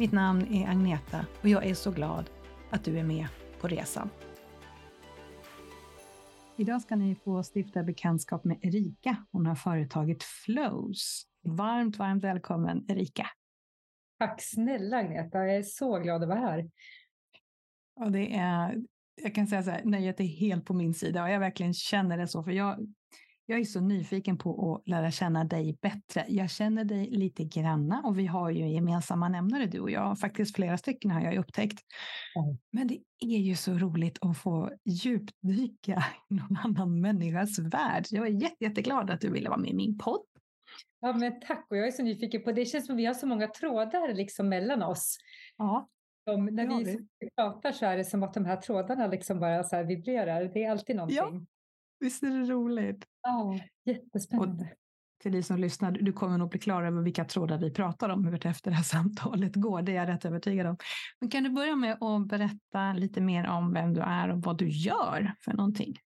Mitt namn är Agneta och jag är så glad att du är med på resan. Idag ska ni få stifta bekantskap med Erika. Hon har företaget Flows. Varmt, varmt välkommen Erika. Tack snälla Agneta, jag är så glad att vara här. Och det är, jag kan säga så här, nöjet är helt på min sida och jag verkligen känner det så, för jag jag är så nyfiken på att lära känna dig bättre. Jag känner dig lite granna och vi har ju gemensamma nämnare du och jag. Faktiskt flera stycken har jag upptäckt. Mm. Men det är ju så roligt att få djupdyka i någon annan människas värld. Jag är jätte, jätteglad att du ville vara med i min podd. Ja, men tack och jag är så nyfiken på det. Det känns som att vi har så många trådar liksom mellan oss. Ja. Som, när vi, vi pratar så är det som att de här trådarna liksom bara så vibrerar. Det är alltid någonting. Ja. Visst är det roligt? Ja, jättespännande. Och till dig som lyssnar, du kommer nog bli klar över vilka trådar vi pratar om efter det här samtalet går. Det är jag rätt övertygad om. Men kan du börja med att berätta lite mer om vem du är och vad du gör för någonting?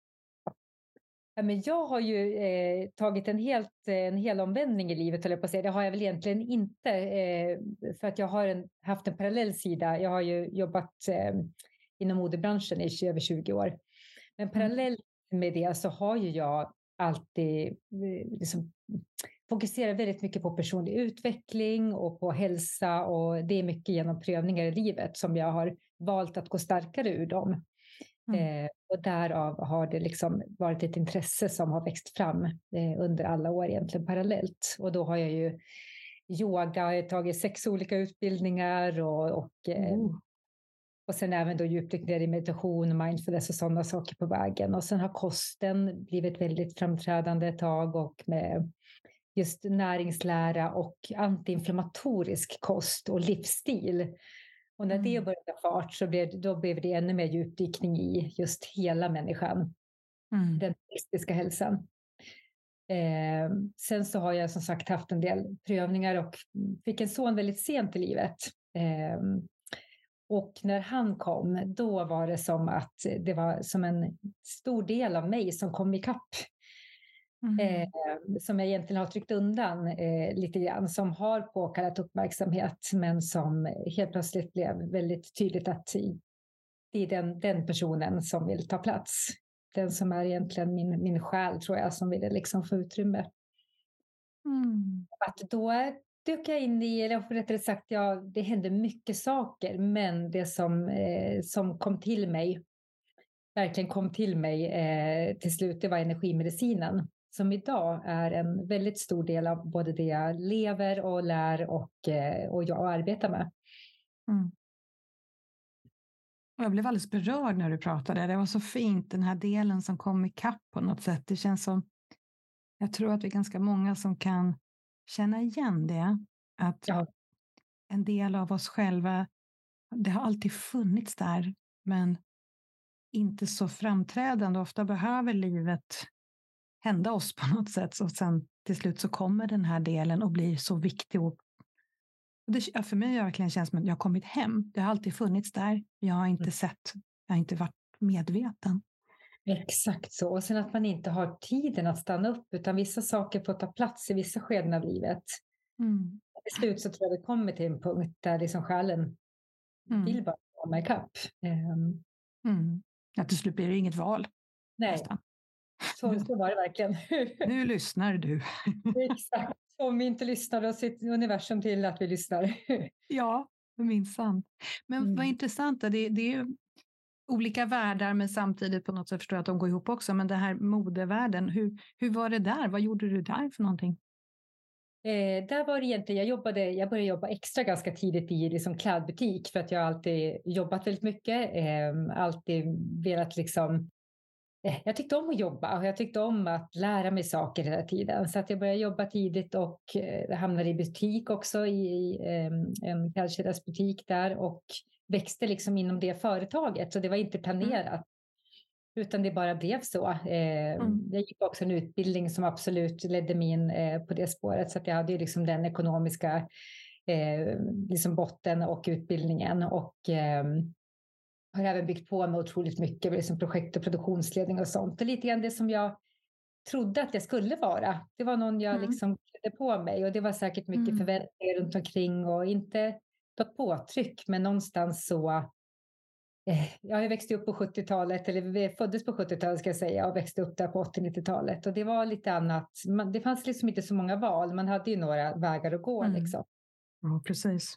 Ja, men jag har ju eh, tagit en, helt, en hel omvändning i livet, jag på att säga. Det har jag väl egentligen inte, eh, för att jag har en, haft en parallell sida. Jag har ju jobbat eh, inom modebranschen i över 20 år. Men mm. parallellt med det så har ju jag alltid eh, liksom, fokuserar väldigt mycket på personlig utveckling och på hälsa och det är mycket genom prövningar i livet som jag har valt att gå starkare ur dem. Mm. Eh, och därav har det liksom varit ett intresse som har växt fram eh, under alla år egentligen parallellt. Och då har jag ju yoga, jag har tagit sex olika utbildningar och, och eh, mm. Och sen även då djupdykt ner i meditation, mindfulness och sådana saker på vägen. Och sen har kosten blivit väldigt framträdande ett tag och med just näringslära och antiinflammatorisk kost och livsstil. Och när det mm. började ta fart så blev, då blev det ännu mer djupdykning i just hela människan. Mm. Den holistiska hälsan. Eh, sen så har jag som sagt haft en del prövningar och fick en son väldigt sent i livet. Eh, och när han kom, då var det som att det var som en stor del av mig som kom ikapp. Mm. Eh, som jag egentligen har tryckt undan eh, lite grann, som har påkallat uppmärksamhet, men som helt plötsligt blev väldigt tydligt att det är den, den personen som vill ta plats. Den som är egentligen min, min själ, tror jag, som ville liksom få utrymme. Mm. Att då dök jag in i, eller rättare sagt, ja, det hände mycket saker, men det som, eh, som kom till mig, verkligen kom till mig eh, till slut, det var energimedicinen som idag är en väldigt stor del av både det jag lever och lär och, eh, och jag arbetar med. Mm. Jag blev alldeles berörd när du pratade. Det var så fint, den här delen som kom ikapp på något sätt. Det känns som, jag tror att vi är ganska många som kan känna igen det. Att ja. en del av oss själva, det har alltid funnits där, men inte så framträdande. Ofta behöver livet hända oss på något sätt. Och sen till slut så kommer den här delen och blir så viktig. Och det, för mig har det verkligen känts som att jag har kommit hem. Det har alltid funnits där. Jag har inte mm. sett, jag har inte varit medveten. Exakt så. Och sen att man inte har tiden att stanna upp, utan vissa saker får ta plats i vissa skeden av livet. Mm. Till slut så tror jag vi kommer till en punkt där liksom själen mm. vill bara komma ikapp. Um, mm. Ja, till slut blir det inget val. Nej, så, så var det verkligen. nu lyssnar du. Exakt. Om vi inte lyssnar, då ser universum till att vi lyssnar. ja, minsann. Men mm. vad intressant, det, det är olika världar men samtidigt på något sätt förstår jag att de går ihop också. Men det här modevärlden, hur, hur var det där? Vad gjorde du där för någonting? Eh, där var det egentligen, jag, jobbade, jag började jobba extra ganska tidigt i liksom klädbutik för att jag alltid jobbat väldigt mycket. Eh, alltid velat liksom eh, jag tyckte om att jobba och jag tyckte om att lära mig saker hela tiden. Så att jag började jobba tidigt och eh, hamnade i butik också i, i ehm, en en klädkedjasbutik där och växte liksom inom det företaget. Så det var inte mm. planerat. Utan det bara blev så. Eh, mm. Jag gick också en utbildning som absolut ledde mig in eh, på det spåret. Så jag hade ju liksom den ekonomiska eh, liksom botten och utbildningen. Och ehm, har även byggt på med otroligt mycket liksom projekt och produktionsledning och sånt. Och lite grann det som jag trodde att jag skulle vara. Det var någon jag mm. liksom klädde på mig och det var säkert mycket mm. förväntningar runt omkring och inte något påtryck, men någonstans så Eh, jag växte upp på 70-talet, eller föddes på 70-talet ska jag säga, och växte upp där på 80-90-talet. Och det var lite annat. det fanns liksom inte så många val. Man hade ju några vägar att gå. Mm. Liksom. Ja, precis.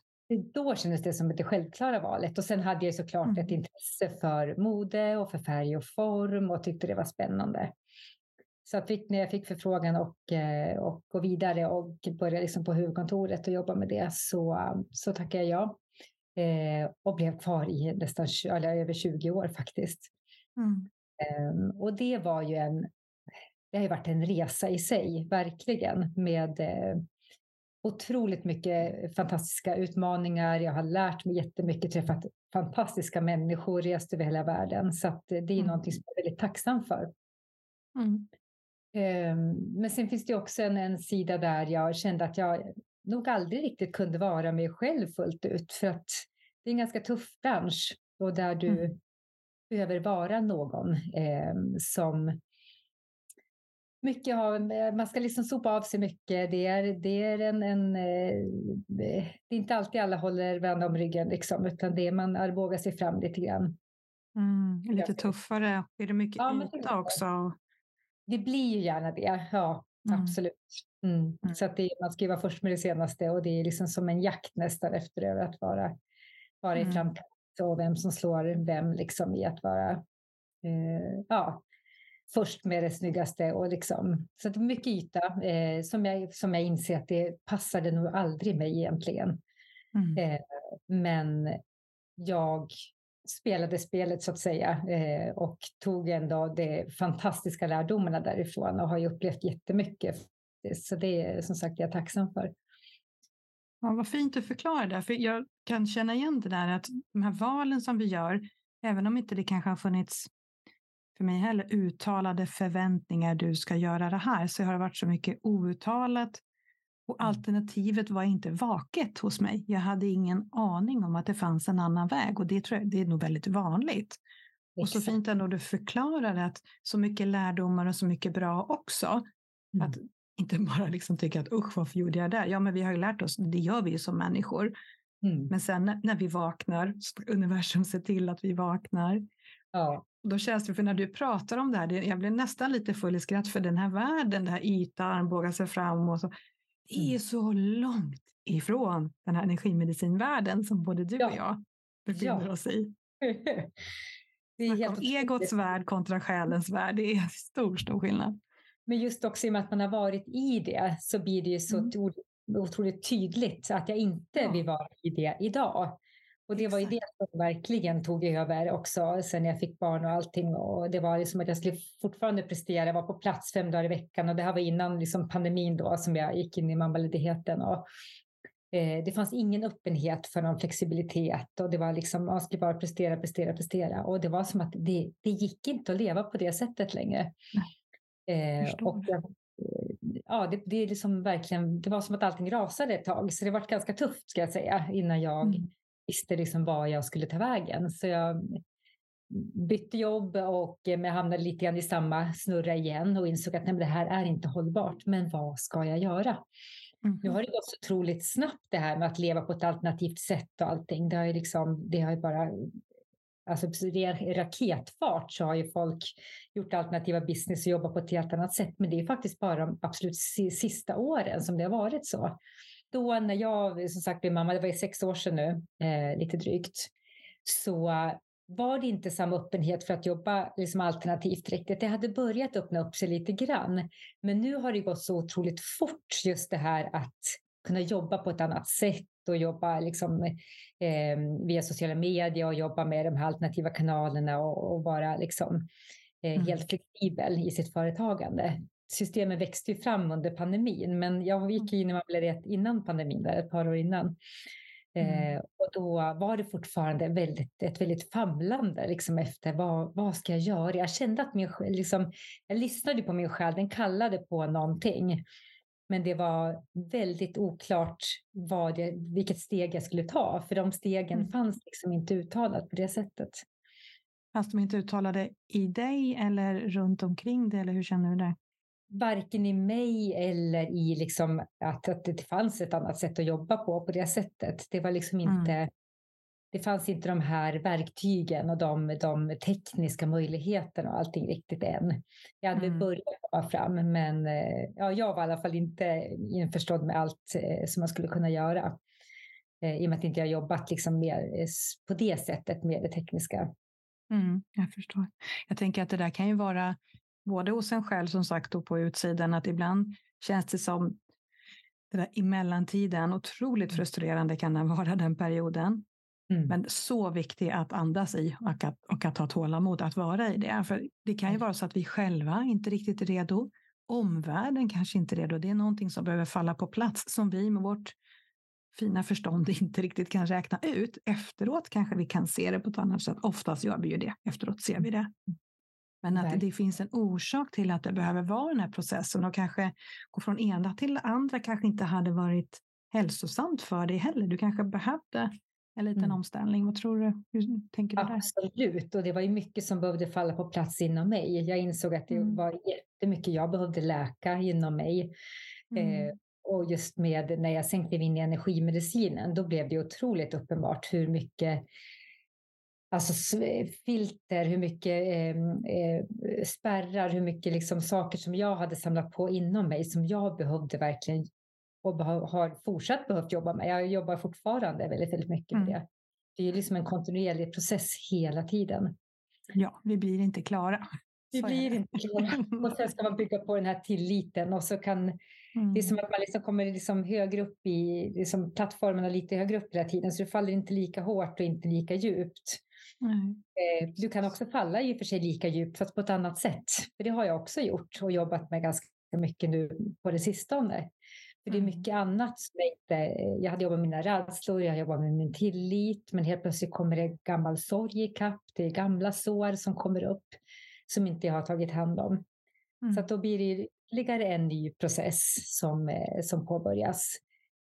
Då kändes det som det självklara valet. Och sen hade jag såklart mm. ett intresse för mode och för färg och form och tyckte det var spännande. Så att när jag fick förfrågan och, eh, och gå vidare och börja liksom på huvudkontoret och jobba med det så, så tackade jag ja eh, och blev kvar i nästan eller över 20 år faktiskt. Mm. Eh, och det var ju en, det har ju varit en resa i sig, verkligen, med eh, otroligt mycket fantastiska utmaningar. Jag har lärt mig jättemycket, träffat fantastiska människor, rest över hela världen. Så att det är mm. någonting som jag är väldigt tacksam för. Mm. Ehm, men sen finns det också en, en sida där jag kände att jag nog aldrig riktigt kunde vara mig själv fullt ut. För att det är en ganska tuff bransch och där du mm. behöver vara någon eh, som mycket har, man ska liksom sopa av sig mycket. Det är, det är en, en eh, det är inte alltid alla håller varandra om ryggen liksom, utan det är man armbågar sig fram lite grann. Mm, lite tuffare. Är det mycket ja, yta också? Det blir ju gärna det, ja. Mm. Absolut. Mm. Mm. Så att det, man ska ju vara först med det senaste och det är liksom som en jakt nästan efter över att vara, vara i mm. framkant och vem som slår vem liksom i att vara eh, ja, först med det snyggaste. Och liksom, så det är mycket yta eh, som, jag, som jag inser att det passade nog aldrig mig egentligen. Mm. Eh, men jag spelade spelet så att säga eh, och tog ändå de fantastiska lärdomarna därifrån och har ju upplevt jättemycket. Så det är som sagt jag tacksam för. Ja, vad fint du förklarar det, för jag kan känna igen det där att de här valen som vi gör, även om inte det kanske har funnits för mig heller uttalade förväntningar, du ska göra det här, så har det varit så mycket outtalat och mm. alternativet var inte vaket hos mig. Jag hade ingen aning om att det fanns en annan väg och det, tror jag, det är nog väldigt vanligt. Och så fint ändå du förklarade att så mycket lärdomar och så mycket bra också. Mm. Att inte bara liksom tycka att usch, varför gjorde jag det? Ja, men vi har ju lärt oss, det gör vi ju som människor. Mm. Men sen när vi vaknar, så universum ser till att vi vaknar. Ja. Då känns det, för när du pratar om det här, jag blir nästan lite full i skratt för den här världen, det här yta, armbåga sig fram och så det är mm. så långt ifrån den här energimedicinvärlden som både du ja. och jag befinner ja. oss i. det är helt egots värld kontra själens värld, det är stor, stor skillnad. Men just också i och med att man har varit i det så blir det ju så mm. otroligt tydligt att jag inte ja. vill vara i det idag. Och det var ju det som verkligen tog över också sen jag fick barn och allting. Och det var liksom att jag skulle fortfarande prestera, vara på plats fem dagar i veckan. Och det här var innan liksom pandemin då som jag gick in i mammaledigheten. Och, eh, det fanns ingen öppenhet för någon flexibilitet och det var liksom, man skulle bara prestera, prestera, prestera. Och det var som att det, det gick inte att leva på det sättet längre. Eh, och ja, det, det, är liksom verkligen, det var som att allting rasade ett tag. Så det var ganska tufft ska jag säga innan jag mm visste liksom var jag skulle ta vägen. Så jag bytte jobb och jag hamnade lite grann i samma snurra igen och insåg att nej, det här är inte hållbart. Men vad ska jag göra? Mm. Nu har det gått så otroligt snabbt det här med att leva på ett alternativt sätt och allting. Det har ju liksom, det har ju bara Alltså raketfart så har ju folk gjort alternativa business och jobbat på ett helt annat sätt. Men det är faktiskt bara de absolut sista åren som det har varit så då när jag som sagt blev mamma, det var ju sex år sedan nu, eh, lite drygt, så var det inte samma öppenhet för att jobba liksom alternativt riktigt. Det hade börjat öppna upp sig lite grann. Men nu har det gått så otroligt fort just det här att kunna jobba på ett annat sätt och jobba liksom, eh, via sociala medier och jobba med de här alternativa kanalerna och, och vara liksom, eh, mm. helt flexibel i sitt företagande. Systemet växte ju fram under pandemin, men jag gick in i Mamleriet innan pandemin, där, ett par år innan. Mm. Eh, och då var det fortfarande väldigt, ett väldigt famlande liksom efter vad, vad ska jag göra? Jag kände att min liksom, jag lyssnade på min själ, den kallade på någonting. Men det var väldigt oklart vad jag, vilket steg jag skulle ta, för de stegen mm. fanns liksom inte uttalat på det sättet. Fanns de inte uttalade i dig eller runt omkring dig, eller hur känner du det? Varken i mig eller i liksom att, att det fanns ett annat sätt att jobba på på det sättet. Det var liksom mm. inte mm. Det fanns inte de här verktygen och de, de tekniska möjligheterna och allting riktigt än. Jag hade mm. börjat komma fram, men eh, ja, jag var i alla fall inte införstådd med allt eh, som man skulle kunna göra. Eh, I och med att inte jag jobbat liksom mer på det sättet med det tekniska. Mm, jag förstår. Jag tänker att det där kan ju vara både hos en själv som sagt och på utsidan, att ibland känns det som det där emellan-tiden, otroligt mm. frustrerande kan den vara den perioden. Mm. Men så viktig att andas i och att, och att ha tålamod att vara i det. För det kan ju vara så att vi själva inte riktigt är redo. Omvärlden kanske inte är redo. Det är någonting som behöver falla på plats som vi med vårt fina förstånd inte riktigt kan räkna ut. Efteråt kanske vi kan se det på ett annat sätt. Oftast gör vi ju det. Efteråt ser vi det. Men att det finns en orsak till att det behöver vara den här processen och kanske gå från ena till det andra kanske inte hade varit hälsosamt för dig heller. Du kanske behövde en liten mm. omställning. Vad tror du? Hur tänker du där? Absolut, och det var ju mycket som behövde falla på plats inom mig. Jag insåg att det mm. var jättemycket jag behövde läka inom mig. Mm. Eh, och just med när jag sänkte in i energimedicinen, då blev det otroligt uppenbart hur mycket alltså filter, hur mycket ehm, eh, spärrar, hur mycket liksom saker som jag hade samlat på inom mig som jag behövde verkligen och har fortsatt behövt jobba med. Jag jobbar fortfarande väldigt, väldigt mycket med mm. det. Det är liksom en kontinuerlig process hela tiden. Ja, vi blir inte klara. Vi blir inte klara. Och sen ska man bygga på den här tilliten och så kan mm. det är som att man liksom kommer liksom högre upp i liksom plattformarna lite högre upp hela tiden så det faller inte lika hårt och inte lika djupt. Mm. Du kan också falla i och för sig lika djupt fast på ett annat sätt. För det har jag också gjort och jobbat med ganska mycket nu på det sistone. För det är mm. mycket annat som jag inte... Jag hade jobbat med mina rädslor, jag jobbat med min tillit, men helt plötsligt kommer det gammal sorg i kapp. Det är gamla sår som kommer upp som inte jag har tagit hand om. Mm. Så då blir det ytterligare en ny process som, eh, som påbörjas.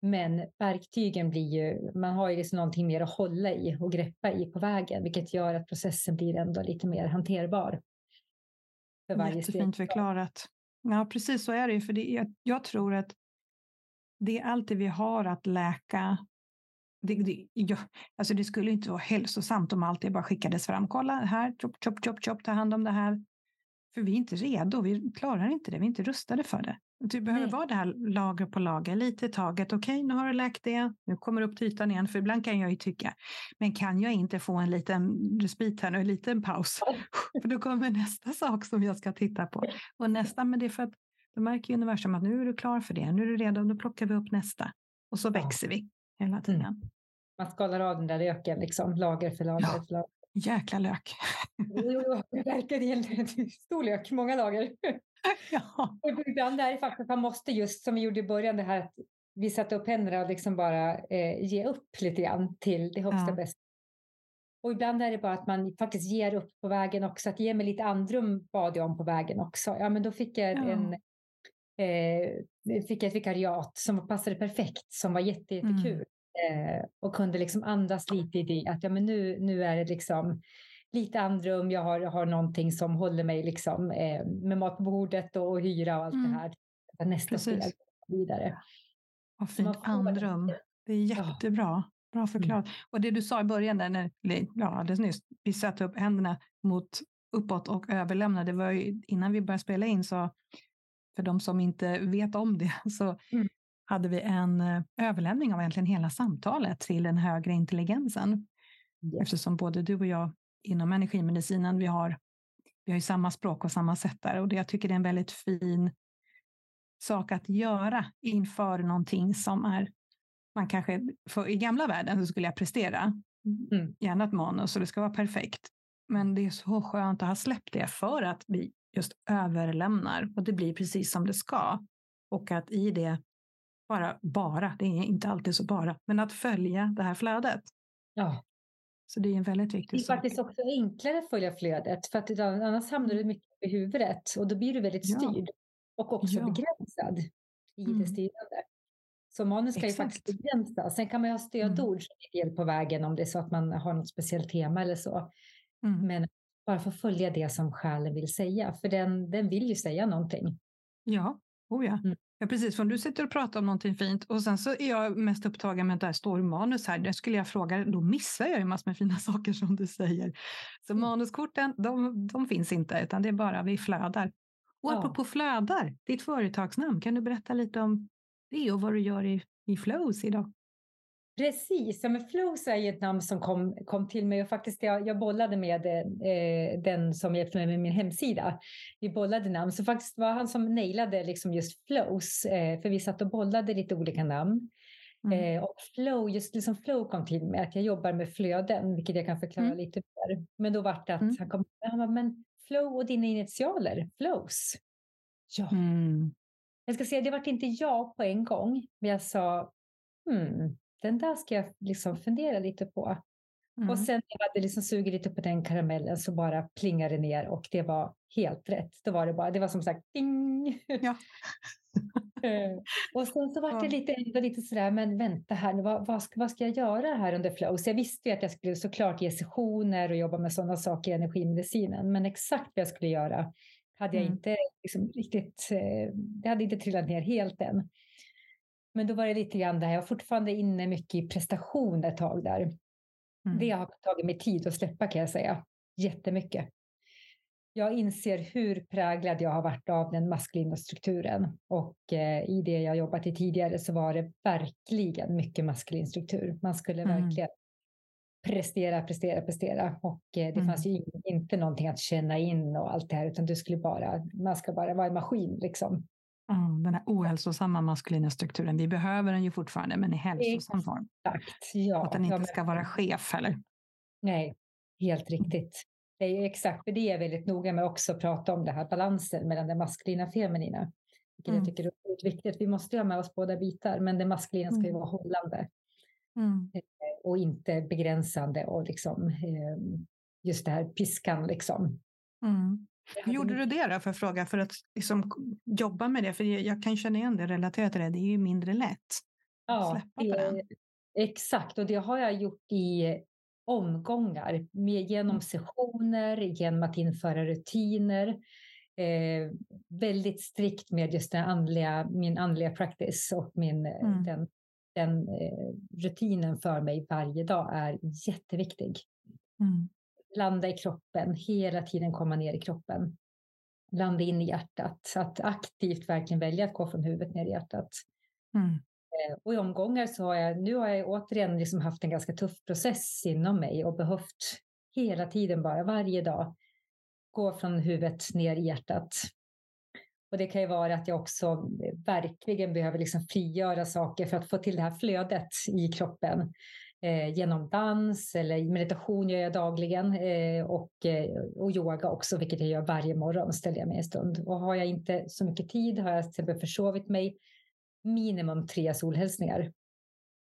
Men verktygen blir ju, man har ju liksom någonting mer att hålla i och greppa i på vägen, vilket gör att processen blir ändå lite mer hanterbar. För varje Jättefint steg. förklarat. Ja, precis så är det ju. För det, jag, jag tror att det är allt det vi har att läka. Det, det, ja, alltså det skulle inte vara hälsosamt om allt det bara skickades fram. Kolla här, chop, chop, chop, chop, ta hand om det här. För vi är inte redo, vi klarar inte det, vi är inte rustade för det. Du behöver Nej. vara det här lager på lager, lite i taget. Okej, okay, nu har du läkt det, nu kommer du upp till ytan igen. För ibland kan jag ju tycka, men kan jag inte få en liten respit här nu, en liten paus? för då kommer nästa sak som jag ska titta på. Och nästa, men det är för att då märker universum att nu är du klar för det, nu är du redo, då plockar vi upp nästa. Och så växer vi hela tiden. Mm. Man skalar av den där löken, liksom, lager för lager. Ja. För lager. Jäkla lök. jo, verkligen en stor lök, många lager. ja. Och ibland är det faktiskt att man måste just som vi gjorde i början, det här att vi satte upp händerna och liksom bara eh, ge upp lite grann till det högsta ja. bästa. Och ibland är det bara att man faktiskt ger upp på vägen också. Att ge mig lite andrum bad jag om på vägen också. Ja, men då fick jag ja. en eh, fick jag ett vikariat som passade perfekt, som var jätte, jättekul. Mm. Eh, och kunde liksom andas lite i det, att ja, men nu, nu är det liksom lite andrum, jag har, har någonting som håller mig liksom, eh, med mat på bordet och, och hyra och allt mm. det här. Nästa Precis. steg vidare. Vad fint andrum. Det är jättebra. Ja. Bra förklarat. Mm. Och det du sa i början, där, när, ja, alldeles nyss, vi satte upp händerna mot uppåt och överlämnade. Det var ju, innan vi började spela in, så för de som inte vet om det, så mm. Hade vi en eh, överlämning av egentligen hela samtalet till den högre intelligensen. Yes. Eftersom både du och jag inom energimedicinen. Vi har, vi har ju samma språk och samma sätt där och det, jag tycker det är en väldigt fin sak att göra inför någonting som är man kanske, för i gamla världen så skulle jag prestera, mm. gärna ett manus och det ska vara perfekt. Men det är så skönt att ha släppt det för att vi just överlämnar och det blir precis som det ska. Och att i det, bara, bara, det är inte alltid så bara, men att följa det här flödet. Ja. Så det är en väldigt viktig sak. Det är faktiskt också enklare att följa flödet för att annars hamnar du mycket i huvudet och då blir du väldigt styrd ja. och också ja. begränsad i mm. det styrande. Så manus ska ju faktiskt begränsas. Sen kan man ju ha stödord mm. som hjälp på vägen om det är så att man har något speciellt tema eller så. Mm. Men bara få följa det som själen vill säga, för den, den vill ju säga någonting. Ja, oh ja. Mm. Ja precis. För om du sitter och pratar om någonting fint och sen så är jag mest upptagen med att det står manus här. Där skulle jag fråga, då missar jag ju massor med fina saker som du säger. Så mm. manuskorten, de, de finns inte, utan det är bara vi flödar. Och ja. apropå flödar, ditt företagsnamn, kan du berätta lite om det och vad du gör i, i Flows idag? Precis, ja, men Flows är ett namn som kom, kom till mig och faktiskt jag, jag bollade med eh, den som hjälpte mig med min hemsida. Vi bollade namn, så faktiskt var han som nailade liksom just Flows, eh, för vi satt och bollade lite olika namn. Mm. Eh, och flow, just liksom flow kom till mig, att jag jobbar med flöden, vilket jag kan förklara mm. lite mer. Men då var det att mm. han kom, han bara, men flow och dina initialer, flows. Ja. Mm. Jag ska säga, det var inte ja på en gång, men jag sa, hmm, den där ska jag liksom fundera lite på. Mm. Och sen när jag hade liksom sugit lite på den karamellen så bara plingade det ner och det var helt rätt. Då var det bara, det var som sagt ding. Ja. Eh, och sen så var det lite, ändå lite sådär, men vänta här, vad, vad, ska, vad ska jag göra här under flow? Så jag visste ju att jag skulle såklart ge sessioner och jobba med sådana saker i energimedicinen, men exakt vad jag skulle göra hade jag mm. inte liksom riktigt, eh, det hade inte trillat ner helt än. Men då var det lite grann där, jag var fortfarande inne mycket i prestation ett tag där. Mm. Det har tagit mig tid att släppa kan jag säga, jättemycket. Jag inser hur präglad jag har varit av den maskulina strukturen och eh, i det jag jobbat i tidigare så var det verkligen mycket maskulin struktur. Man skulle mm. verkligen prestera, prestera, prestera och eh, det mm. fanns ju inte någonting att känna in och allt det här utan du skulle bara, man ska bara vara en maskin liksom. Mm, den här ohälsosamma maskulina strukturen. Vi behöver den ju fortfarande, men i hälsosam form. Exakt, ja. Att den inte ska vara chef heller. Nej, helt mm. riktigt. Det är exakt, för det är väldigt noga med också att prata om det här balansen mellan det maskulina och feminina. Vilket mm. jag tycker är viktigt. Vi måste ha med oss båda bitar, men det maskulina ska ju mm. vara hållande. Mm. Eh, och inte begränsande och liksom ehm, just det här piskan liksom. Mm. Hur gjorde du det då, för fråga, för att liksom jobba med det? För jag kan känna igen det, relatera till det, det är ju mindre lätt. Ja, det, exakt, och det har jag gjort i omgångar, med, genom mm. sessioner, genom att införa rutiner. Eh, väldigt strikt med just den andliga, min andliga practice och min, eh, mm. den, den eh, rutinen för mig varje dag är jätteviktig. Mm landa i kroppen, hela tiden komma ner i kroppen. Landa in i hjärtat, så att aktivt verkligen välja att gå från huvudet ner i hjärtat. Mm. Eh, och i omgångar så har jag, nu har jag återigen liksom haft en ganska tuff process inom mig och behövt hela tiden bara varje dag gå från huvudet ner i hjärtat. Och det kan ju vara att jag också verkligen behöver liksom frigöra saker för att få till det här flödet i kroppen genom dans eller meditation gör jag dagligen eh, och, eh, och yoga också, vilket jag gör varje morgon, ställer jag mig en stund. Och har jag inte så mycket tid, har jag till exempel försovit mig, minimum tre solhälsningar.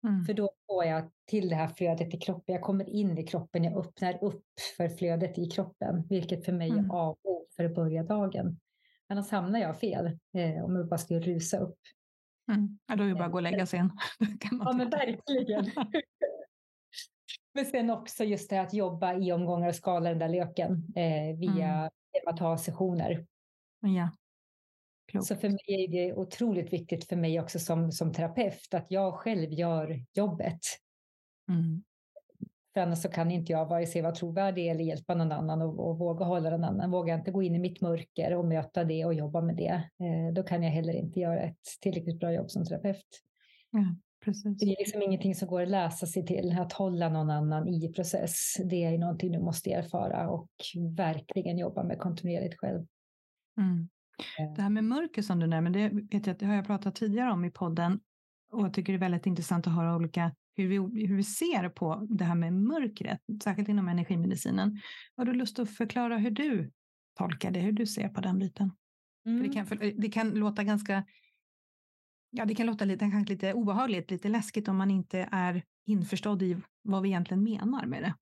Mm. För då får jag till det här flödet i kroppen. Jag kommer in i kroppen, jag öppnar upp för flödet i kroppen, vilket för mig mm. är A för att börja dagen. Annars hamnar jag fel eh, om jag bara ska rusa upp. Mm. Ja, då är det bara att gå och lägga sig igen. ja, men verkligen. Men sen också just det att jobba i omgångar och skala den där löken eh, via mm. att ha sessioner. Ja. Klokt. Så för mig är det otroligt viktigt för mig också som, som terapeut att jag själv gör jobbet. Mm. För annars så kan inte jag vare sig vara trovärdig eller hjälpa någon annan och, och våga hålla någon annan. Vågar jag inte gå in i mitt mörker och möta det och jobba med det, eh, då kan jag heller inte göra ett tillräckligt bra jobb som terapeut. Ja. Precis. Det är liksom ingenting som går att läsa sig till. Att hålla någon annan i process, det är någonting du måste erfara och verkligen jobba med kontinuerligt själv. Mm. Eh. Det här med mörker som du nämner, det, vet jag, det har jag pratat tidigare om i podden och jag tycker det är väldigt intressant att höra olika hur vi, hur vi ser på det här med mörkret, särskilt inom energimedicinen. Har du lust att förklara hur du tolkar det, hur du ser på den biten? Mm. För det, kan, för det kan låta ganska ja, det kan låta lite, kanske lite obehagligt, lite läskigt om man inte är införstådd i vad vi egentligen menar med det.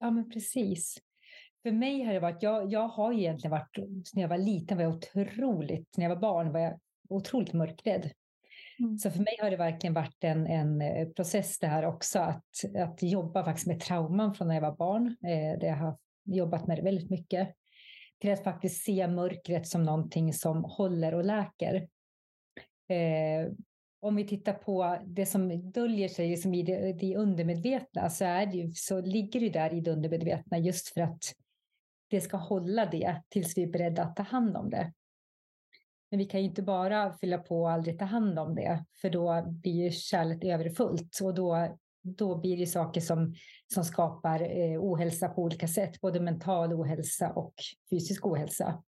Ja, men precis. För mig har det varit, jag, jag har egentligen varit, när jag var liten var jag otroligt, när jag var barn var jag otroligt mörkrädd. Mm. Så för mig har det verkligen varit en, en eh, process det här också, att, att jobba faktiskt med trauman från när jag var barn. Eh, där jag har jobbat med det väldigt mycket. Till att faktiskt se mörkret som någonting som håller och läker. Eh, om vi tittar på det som döljer sig liksom i det, det undermedvetna så, är det ju, så ligger det där i det undermedvetna just för att det ska hålla det tills vi är beredda att ta hand om det. Men vi kan ju inte bara fylla på och aldrig ta hand om det, för då blir ju kärlet överfullt och då, då blir det saker som, som skapar eh, ohälsa på olika sätt, både mental ohälsa och fysisk ohälsa.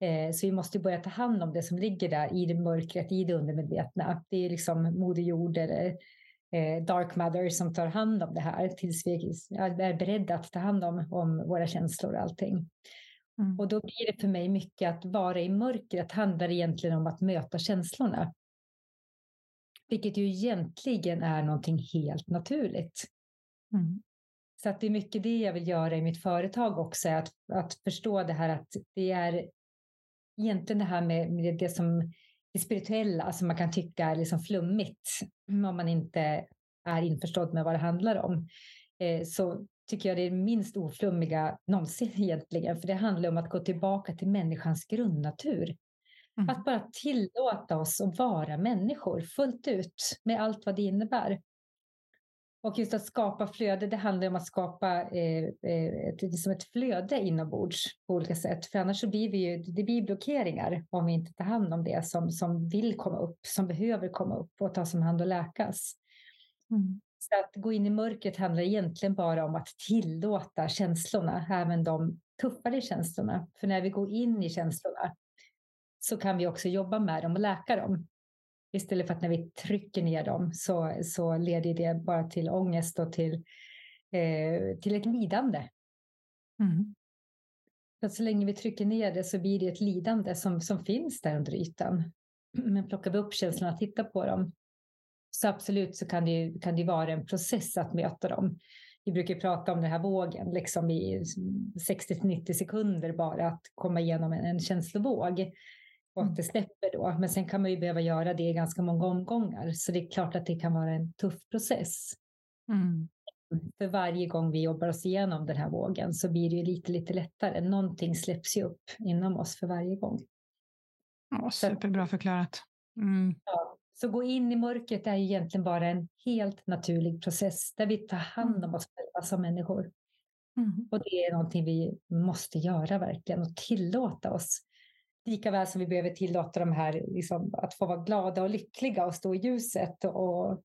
Eh, så vi måste börja ta hand om det som ligger där i det mörkret, i det undermedvetna. Det är liksom Moder Jord eller eh, Dark Mother som tar hand om det här tills vi är beredda att ta hand om, om våra känslor och allting. Mm. Och då blir det för mig mycket att vara i mörkret handlar egentligen om att möta känslorna. Vilket ju egentligen är någonting helt naturligt. Mm. Så att det är mycket det jag vill göra i mitt företag också, att, att förstå det här att det är egentligen det här med, det som det spirituella som man kan tycka är liksom flummigt om man inte är införstådd med vad det handlar om. Eh, så tycker jag det är minst oflummiga någonsin egentligen, för det handlar om att gå tillbaka till människans grundnatur. Mm. Att bara tillåta oss att vara människor fullt ut med allt vad det innebär. Och just att skapa flöde, det handlar om att skapa eh, eh ett, liksom ett flöde inombords på olika sätt. För annars så blir vi ju, det blir blockeringar om vi inte tar hand om det som, som vill komma upp, som behöver komma upp och tas om hand och läkas. Mm. Så att gå in i mörkret handlar egentligen bara om att tillåta känslorna, även de tuffare känslorna. För när vi går in i känslorna så kan vi också jobba med dem och läka dem. Istället för att när vi trycker ner dem så, så leder det bara till ångest och till, eh, till ett lidande. Mm. Så, så länge vi trycker ner det så blir det ett lidande som, som finns där under ytan. Men plockar vi upp känslorna och tittar på dem så absolut så kan det, kan det vara en process att möta dem. Vi brukar prata om den här vågen liksom i 60-90 sekunder bara att komma igenom en, en känslovåg och att det släpper då. Men sen kan man ju behöva göra det i ganska många omgångar. Så det är klart att det kan vara en tuff process. Mm. För varje gång vi jobbar oss igenom den här vågen så blir det ju lite, lite lättare. Någonting släpps ju upp inom oss för varje gång. Ja, superbra förklarat. Mm. Ja, så gå in i mörkret är egentligen bara en helt naturlig process där vi tar hand om oss själva som människor. Mm. Och det är någonting vi måste göra verkligen och tillåta oss Lika väl som vi behöver tillåta de här liksom, att få vara glada och lyckliga och stå i ljuset. Och,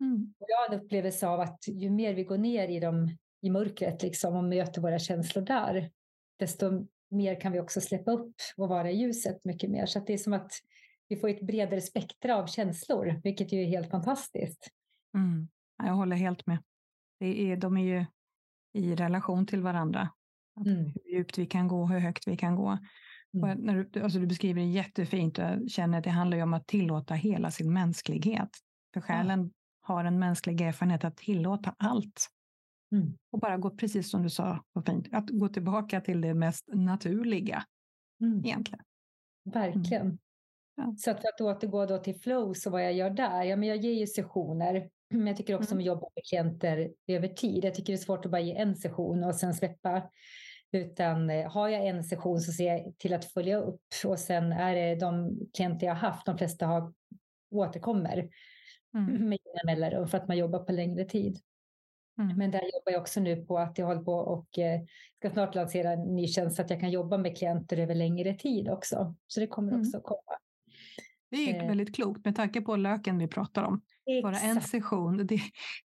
mm. och jag har en upplevelse av att ju mer vi går ner i, dem, i mörkret liksom, och möter våra känslor där, desto mer kan vi också släppa upp och vara i ljuset mycket mer. Så det är som att vi får ett bredare spektra av känslor, vilket ju är helt fantastiskt. Mm. Jag håller helt med. Det är, de är ju i relation till varandra. Mm. Hur djupt vi kan gå, hur högt vi kan gå. Mm. När du, alltså du beskriver det jättefint och jag känner att det handlar om att tillåta hela sin mänsklighet. För själen ja. har en mänsklig erfarenhet att tillåta allt. Mm. Och bara gå, precis som du sa, vad fint, att gå tillbaka till det mest naturliga mm. egentligen. Verkligen. Mm. Ja. Så att för att återgå då till flow, så vad jag gör där, ja, men jag ger ju sessioner, men jag tycker också mm. om att jobba med klienter över tid. Jag tycker det är svårt att bara ge en session och sen släppa. Utan eh, har jag en session så ser jag till att följa upp och sen är det de klienter jag haft, de flesta har, återkommer mm. med jämna mellanrum för att man jobbar på längre tid. Mm. Men där jobbar jag också nu på att jag håller på och eh, ska snart lansera en ny tjänst så att jag kan jobba med klienter över längre tid också. Så det kommer mm. också komma. Det är eh. väldigt klokt med tanke på löken vi pratar om. Exakt. Bara en session, det,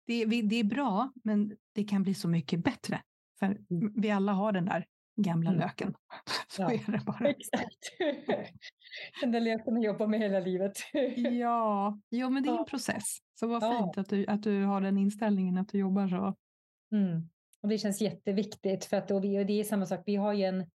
det, det är bra, men det kan bli så mycket bättre. För mm. vi alla har den där gamla mm. löken. Så ja, är det bara. Exakt. Den där löken att jobba med hela livet. ja, jo, men det är en process. Så vad ja. fint att du, att du har den inställningen, att du jobbar så. Mm. Och det känns jätteviktigt för att och vi, och det är samma sak. Vi har ju en,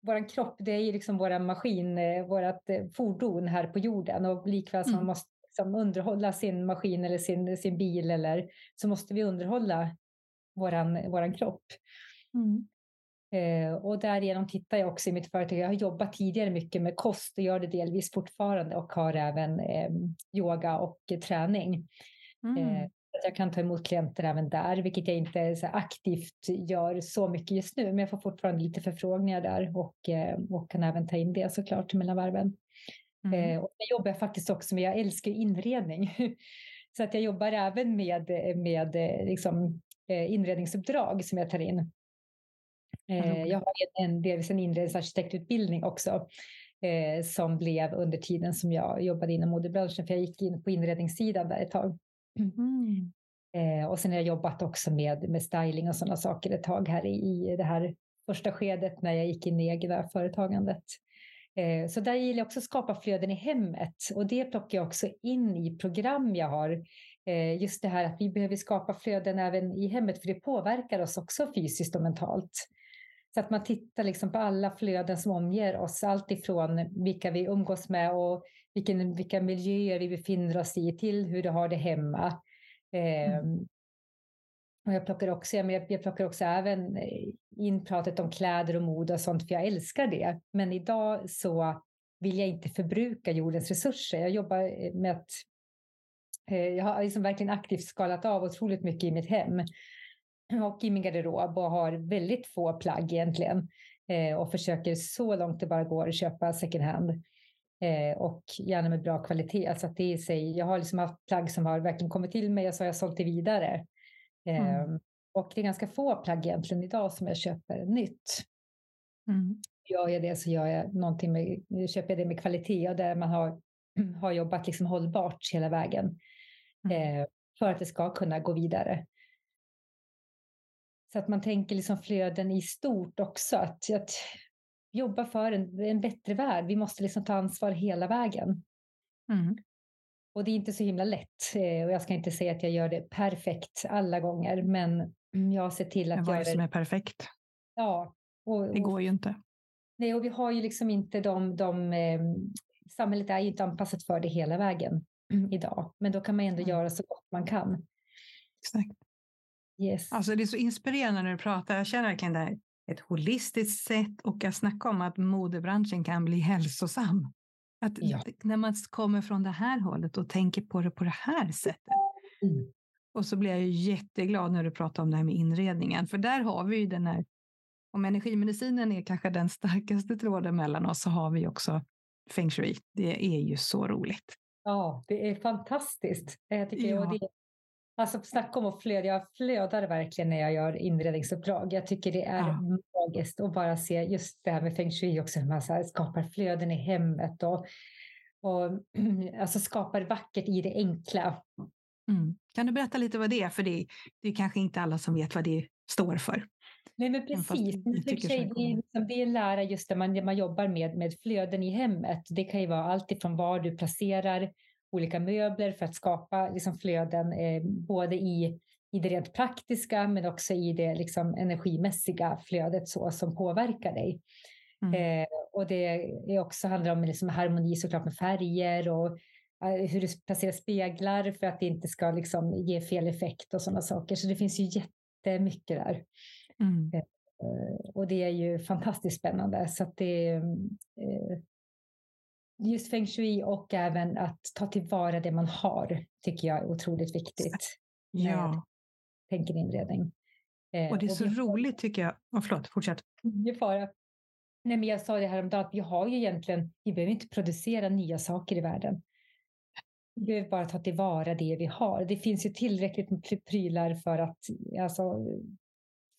vår kropp, det är ju liksom vår maskin, eh, vårt eh, fordon här på jorden och likväl som mm. man måste liksom underhålla sin maskin eller sin, sin bil eller så måste vi underhålla våran, våran kropp. Mm. Eh, och därigenom tittar jag också i mitt företag. Jag har jobbat tidigare mycket med kost och gör det delvis fortfarande och har även eh, yoga och eh, träning. Mm. Eh, jag kan ta emot klienter även där, vilket jag inte så aktivt gör så mycket just nu. Men jag får fortfarande lite förfrågningar där och, eh, och kan även ta in det såklart mellan varven. Mm. Eh, och jag jobbar faktiskt också med, jag älskar inredning. så att jag jobbar även med, med liksom, inredningsuppdrag som jag tar in. Eh, jag har en, delvis en inredningsarkitektutbildning också eh, som blev under tiden som jag jobbade inom modebranschen, för jag gick in på inredningssidan där ett tag. Mm. Eh, och sen har jag jobbat också med, med styling och sådana saker ett tag här i, i det här första skedet när jag gick in i egna företagandet. Eh, så där gillar jag också att skapa flöden i hemmet och det plockar jag också in i program jag har. Eh, just det här att vi behöver skapa flöden även i hemmet för det påverkar oss också fysiskt och mentalt. Så att man tittar liksom på alla flöden som omger oss, allt ifrån vilka vi umgås med och vilken, vilka miljöer vi befinner oss i till hur du har det hemma. Mm. Eh, och jag plockar, också, jag, jag plockar också även eh, in pratet om kläder och mode och sånt, för jag älskar det. Men idag så vill jag inte förbruka jordens resurser. Jag jobbar eh, med att jag har liksom verkligen aktivt skalat av otroligt mycket i mitt hem och i min garderob och har väldigt få plagg egentligen eh, och försöker så långt det bara går köpa second hand eh, och gärna med bra kvalitet. Alltså att det är sig, jag har liksom haft plagg som har verkligen kommit till mig och så har jag sålt det vidare. Mm. Ehm, och det är ganska få plagg egentligen idag som jag köper nytt. Mm. Gör jag det så gör jag någonting med, köper jag det med kvalitet och där man har, har jobbat liksom hållbart hela vägen. Mm. Eh, för att det ska kunna gå vidare. Så att man tänker liksom flöden i stort också. Att, att jobba för en, en bättre värld. Vi måste liksom ta ansvar hela vägen. Mm. Och det är inte så himla lätt. Eh, och jag ska inte säga att jag gör det perfekt alla gånger, men jag ser till att men vad är det som är perfekt? Ja. Och, det går ju inte. Nej, och vi har ju liksom inte de, de eh, samhället är ju inte anpassat för det hela vägen idag, men då kan man ändå mm. göra så gott man kan. Exakt. Yes. Alltså det är så inspirerande när du pratar. Jag känner verkligen det här ett holistiskt sätt och att snacka om att modebranschen kan bli hälsosam. Att ja. När man kommer från det här hållet och tänker på det på det här sättet. Mm. Och så blir jag ju jätteglad när du pratar om det här med inredningen, för där har vi ju den här, om energimedicinen är kanske den starkaste tråden mellan oss, så har vi också feng shui. Det är ju så roligt. Ja, det är fantastiskt. Jag tycker, ja. det Alltså snacka om att flöda. Jag flödar verkligen när jag gör inredningsuppdrag. Jag tycker det är ja. magiskt att bara se just det här med feng shui också, hur man så skapar flöden i hemmet och, och alltså skapar vackert i det enkla. Mm. Kan du berätta lite vad det är? För det, det är kanske inte alla som vet vad det står för. Nej, men precis. Men det, är, det, är liksom, det är en lära just där man, man jobbar med, med flöden i hemmet. Det kan ju vara allt ifrån var du placerar olika möbler för att skapa liksom flöden eh, både i, i det rent praktiska men också i det liksom energimässiga flödet så som påverkar dig. Mm. Eh, och det är också handlar om liksom harmoni såklart med färger och eh, hur du placerar speglar för att det inte ska liksom ge fel effekt och sådana saker. Så det finns ju jättemycket där. Mm. Eh, och det är ju fantastiskt spännande. Så det, eh, just feng shui och även att ta tillvara det man har tycker jag är otroligt viktigt. Ja. Tänker inredning. Eh, och det är och så roligt har... tycker jag. Oh, förlåt, fortsätt. Det fara. Nej, men jag sa det här om dagen att vi har ju egentligen, vi behöver inte producera nya saker i världen. Vi behöver bara ta tillvara det vi har. Det finns ju tillräckligt med prylar för att, alltså,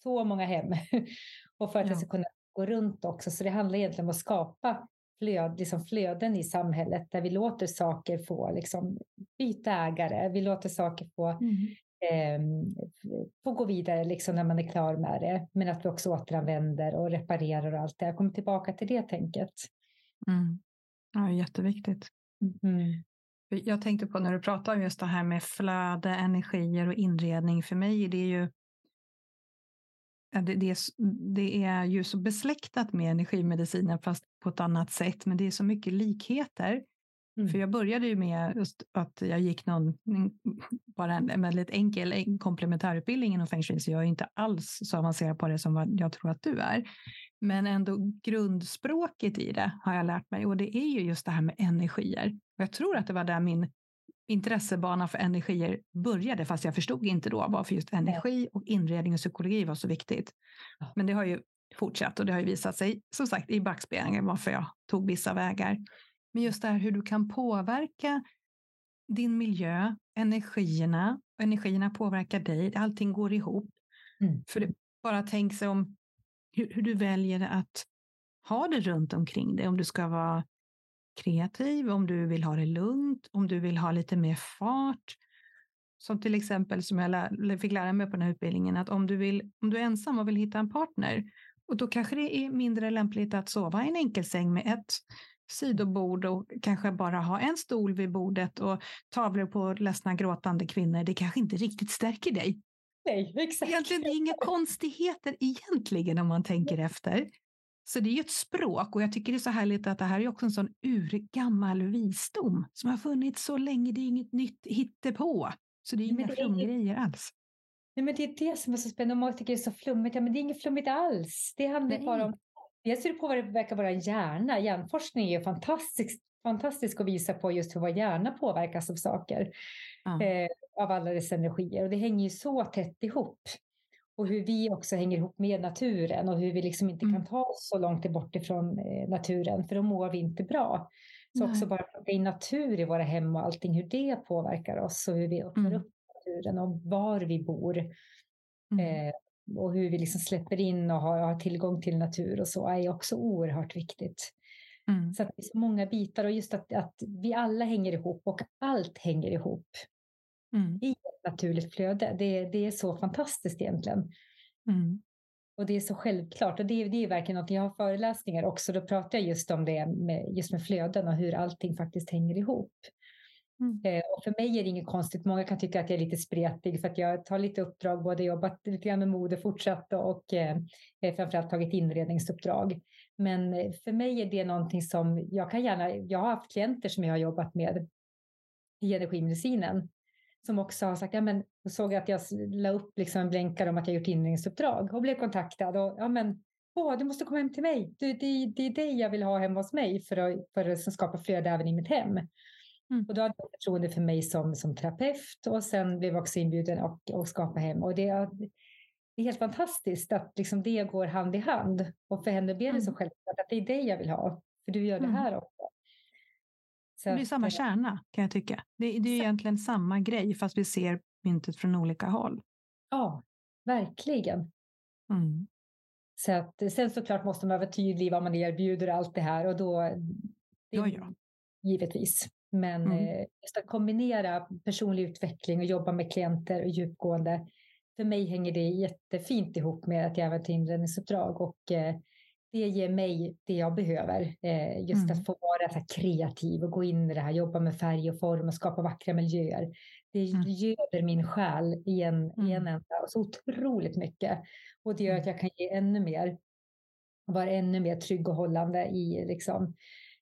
så många hem. och för att ja. det ska kunna gå runt också. Så det handlar egentligen om att skapa flöd, liksom flöden i samhället där vi låter saker få liksom, byta ägare. Vi låter saker få, mm. eh, få gå vidare liksom, när man är klar med det. Men att vi också återanvänder och reparerar och allt det. Jag kommer tillbaka till det tänket. Mm. Ja, jätteviktigt. Mm. Jag tänkte på när du pratar om just det här med flöde, energier och inredning. För mig är det ju det, det, är, det är ju så besläktat med energimedicinen fast på ett annat sätt. Men det är så mycket likheter. Mm. För jag började ju med att jag gick någon, bara en väldigt enkel komplementärutbildning inom feng shui, så jag är inte alls så avancerad på det som jag tror att du är. Men ändå grundspråket i det har jag lärt mig och det är ju just det här med energier. Och jag tror att det var där min intressebana för energier började, fast jag förstod inte då varför just energi och inredning och psykologi var så viktigt. Men det har ju fortsatt och det har ju visat sig, som sagt, i backspegeln varför jag tog vissa vägar. Men just det här hur du kan påverka din miljö, energierna, och energierna påverkar dig, allting går ihop. Mm. För det, bara tänk sig om hur, hur, du väljer att ha det runt omkring dig, om du ska vara kreativ, om du vill ha det lugnt, om du vill ha lite mer fart. Som till exempel som jag lär, fick lära mig på den här utbildningen, att om du, vill, om du är ensam och vill hitta en partner, och då kanske det är mindre lämpligt att sova i en enkelsäng med ett sidobord och kanske bara ha en stol vid bordet och tavlor på ledsna gråtande kvinnor. Det kanske inte riktigt stärker dig. Nej, exakt. Egentligen det är inga konstigheter egentligen om man tänker efter. Så det är ju ett språk och jag tycker det är så härligt att det här är också en sån urgammal visdom som har funnits så länge. Det är inget nytt hittepå. Så det är inga flumgrejer alls. Nej, men det är det som är så spännande. Många tycker det är så flummigt. Ja, men det är inget flummigt alls. Det handlar Nej. bara om... Dels hur det påverkar vår hjärna. Hjärnforskning är fantastisk, fantastisk att visa på just hur vår hjärna påverkas av saker. Ja. Eh, av alla dess energier. Och det hänger ju så tätt ihop och hur vi också hänger ihop med naturen och hur vi liksom inte mm. kan ta oss så långt bort ifrån eh, naturen för då mår vi inte bra. Så Nej. också bara plocka in natur i våra hem och allting, hur det påverkar oss och hur vi öppnar mm. upp naturen och var vi bor. Mm. Eh, och hur vi liksom släpper in och har, har, tillgång till natur och så är också oerhört viktigt. Mm. Så att det är så många bitar och just att, att vi alla hänger ihop och allt hänger ihop mm. i ett naturligt flöde. Det, det är så fantastiskt egentligen. Mm. Och det är så självklart. Och det, det är verkligen något, jag har föreläsningar också, då pratar jag just om det med, just med flöden och hur allting faktiskt hänger ihop. Mm. Eh, och för mig är det inget konstigt. Många kan tycka att jag är lite spretig för att jag tar lite uppdrag, både jobbat lite grann med mode fortsatt och eh, eh, framförallt tagit inredningsuppdrag. Men eh, för mig är det någonting som jag kan gärna, jag har haft klienter som jag har jobbat med i energimedicinen som också har sagt, ja men såg att jag la upp liksom en blänkare om att jag gjort inringningsuppdrag och blev kontaktad och ja men åh, du måste komma hem till mig. Du, det, det är dig jag vill ha hemma hos mig för att, för att skapa flöde även i mitt hem. Mm. Och då hade jag förtroende för mig som, som terapeut och sen blev jag också inbjuden och, och skapa hem. Och det, det är helt fantastiskt att liksom det går hand i hand. Och för henne blev det så mm. självklart att det är dig jag vill ha, för du gör mm. det här också. Så det är samma kärna kan jag tycka. Det, det är egentligen samma grej fast vi ser myntet från olika håll. Ja, verkligen. Mm. Så att, sen såklart måste man vara tydlig vad man erbjuder och allt det här och då. Det, ja, ja. Givetvis. Men mm. eh, just att kombinera personlig utveckling och jobba med klienter och djupgående. För mig hänger det jättefint ihop med att jag även tar inredningsuppdrag och eh, det ger mig det jag behöver. Eh, just mm. att få vara så kreativ och gå in i det här, jobba med färg och form och skapa vackra miljöer. Det mm. göder min själ i en, mm. i en enda så otroligt mycket. Och det gör att mm. jag kan ge ännu mer. Vara ännu mer trygg och hållande i liksom,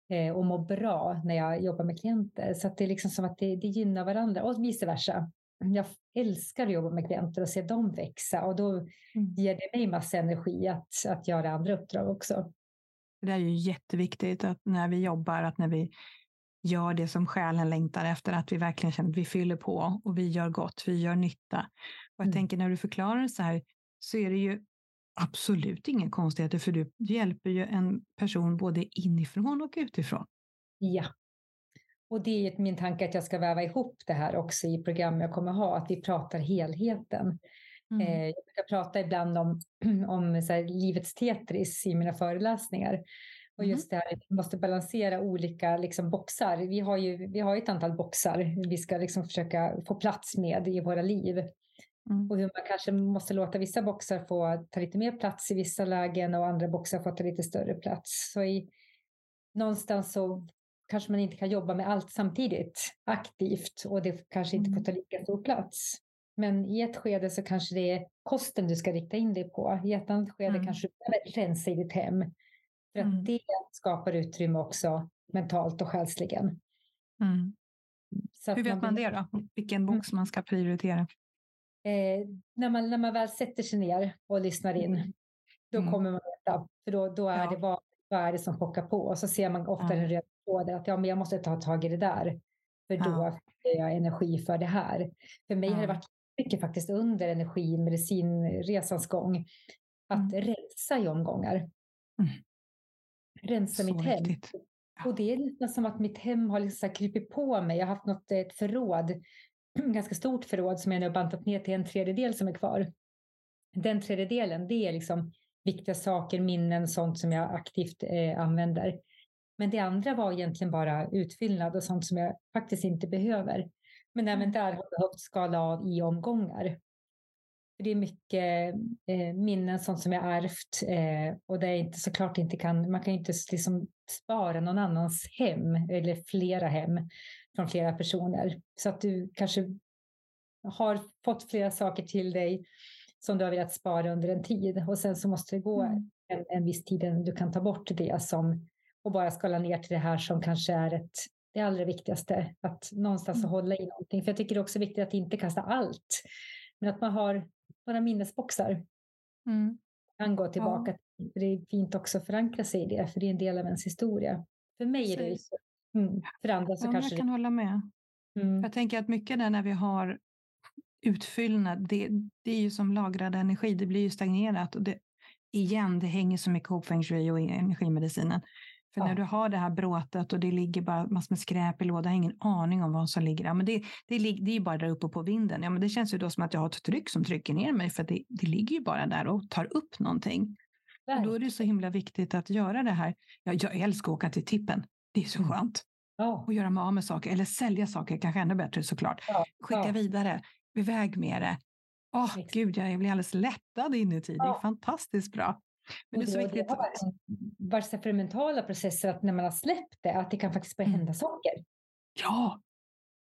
eh, och må bra när jag jobbar med klienter. Så att det är liksom som att det, det gynnar varandra och vice versa jag älskar att jobba med klienter och se dem växa och då mm. ger det mig massa energi att, att göra andra uppdrag också. Det är ju jätteviktigt att när vi jobbar, att när vi gör det som själen längtar efter, att vi verkligen känner att vi fyller på och vi gör gott, vi gör nytta. Och jag mm. tänker när du förklarar det så här så är det ju absolut ingen konstigheter för du hjälper ju en person både inifrån och utifrån. Ja, och det är min tanke att jag ska väva ihop det här också i program jag kommer ha, att vi pratar helheten. Mm. Eh, jag brukar prata ibland om, om så här, livets Tetris i mina föreläsningar. Och mm. just det här, vi måste balansera olika liksom, boxar. Vi har ju vi har ett antal boxar vi ska liksom försöka få plats med i våra liv. Mm. Och hur man kanske måste låta vissa boxar få ta lite mer plats i vissa lägen och andra boxar få ta lite större plats. Så i, någonstans så kanske man inte kan jobba med allt samtidigt aktivt och det kanske inte får mm. ta lika stor plats. Men i ett skede så kanske det är kosten du ska rikta in dig på. I ett annat skede mm. kanske du behöver rensa i ditt hem. För att mm. det skapar utrymme också mentalt och själsligen. Mm. Hur vet man, man det då? Vilken mm. box man ska prioritera? Eh, när, man, när man väl sätter sig ner och lyssnar in, mm. då mm. kommer man veta. För då, då är ja. det vad, vad är det som pockar på. Och så ser man ofta ja. en röd tråd att ja, men jag måste ta tag i det där. För då ja. får jag energi för det här. För mig ja. har det varit mycket faktiskt under energi medicinresans gång. Att mm. rensa i omgångar. Mm. Rensa så mitt hem. Och det är nästan som att mitt hem har liksom krypit på mig. Jag har haft något, ett förråd, ganska stort förråd som jag nu har bantat ner till en tredjedel som är kvar. Den tredjedelen, det är liksom viktiga saker, minnen, sånt som jag aktivt eh, använder. Men det andra var egentligen bara utfyllnad och sånt som jag faktiskt inte behöver. Men även mm. där har jag behövt skala av i omgångar. Det är mycket eh, minnen, sånt som jag ärvt eh, och det är inte såklart inte kan, man kan inte liksom spara någon annans hem eller flera hem från flera personer. Så att du kanske har fått flera saker till dig som du har velat spara under en tid och sen så måste det gå mm. en, en viss tid innan du kan ta bort det som och bara skala ner till det här som kanske är ett, det allra viktigaste. Att någonstans mm. hålla i någonting. För jag tycker det är också viktigt att inte kasta allt. Men att man har några minnesboxar. Mm. Kan gå tillbaka. Ja. Det är fint också att förankra sig i det, för det är en del av ens historia. För mig är det så. Mm. För andra så ja, kanske... Jag kan det... hålla med. Mm. Jag tänker att mycket där när vi har utfyllnad, det, det är ju som lagrad energi, det blir ju stagnerat. Och det, igen, det hänger så mycket ihop feng shui och energimedicinen. För ja. när du har det här bråtet och det ligger bara massor med skräp i lådan, jag har ingen aning om vad som ligger där. Men det, det, det är ju bara där uppe på vinden. Ja, men det känns ju då som att jag har ett tryck som trycker ner mig, för det, det ligger ju bara där och tar upp någonting. Och då är det så himla viktigt att göra det här. Ja, jag älskar att åka till tippen. Det är så mm. skönt. Ja. Och göra mig av med saker, eller sälja saker, kanske ännu bättre såklart. Ja. Skicka ja. vidare, iväg med det. Åh, oh, gud, jag blir alldeles lättad inuti. Det är fantastiskt bra. Men det är så viktigt. Varit för mentala processer att när man har släppt det, att det kan faktiskt börja mm. hända saker. Ja,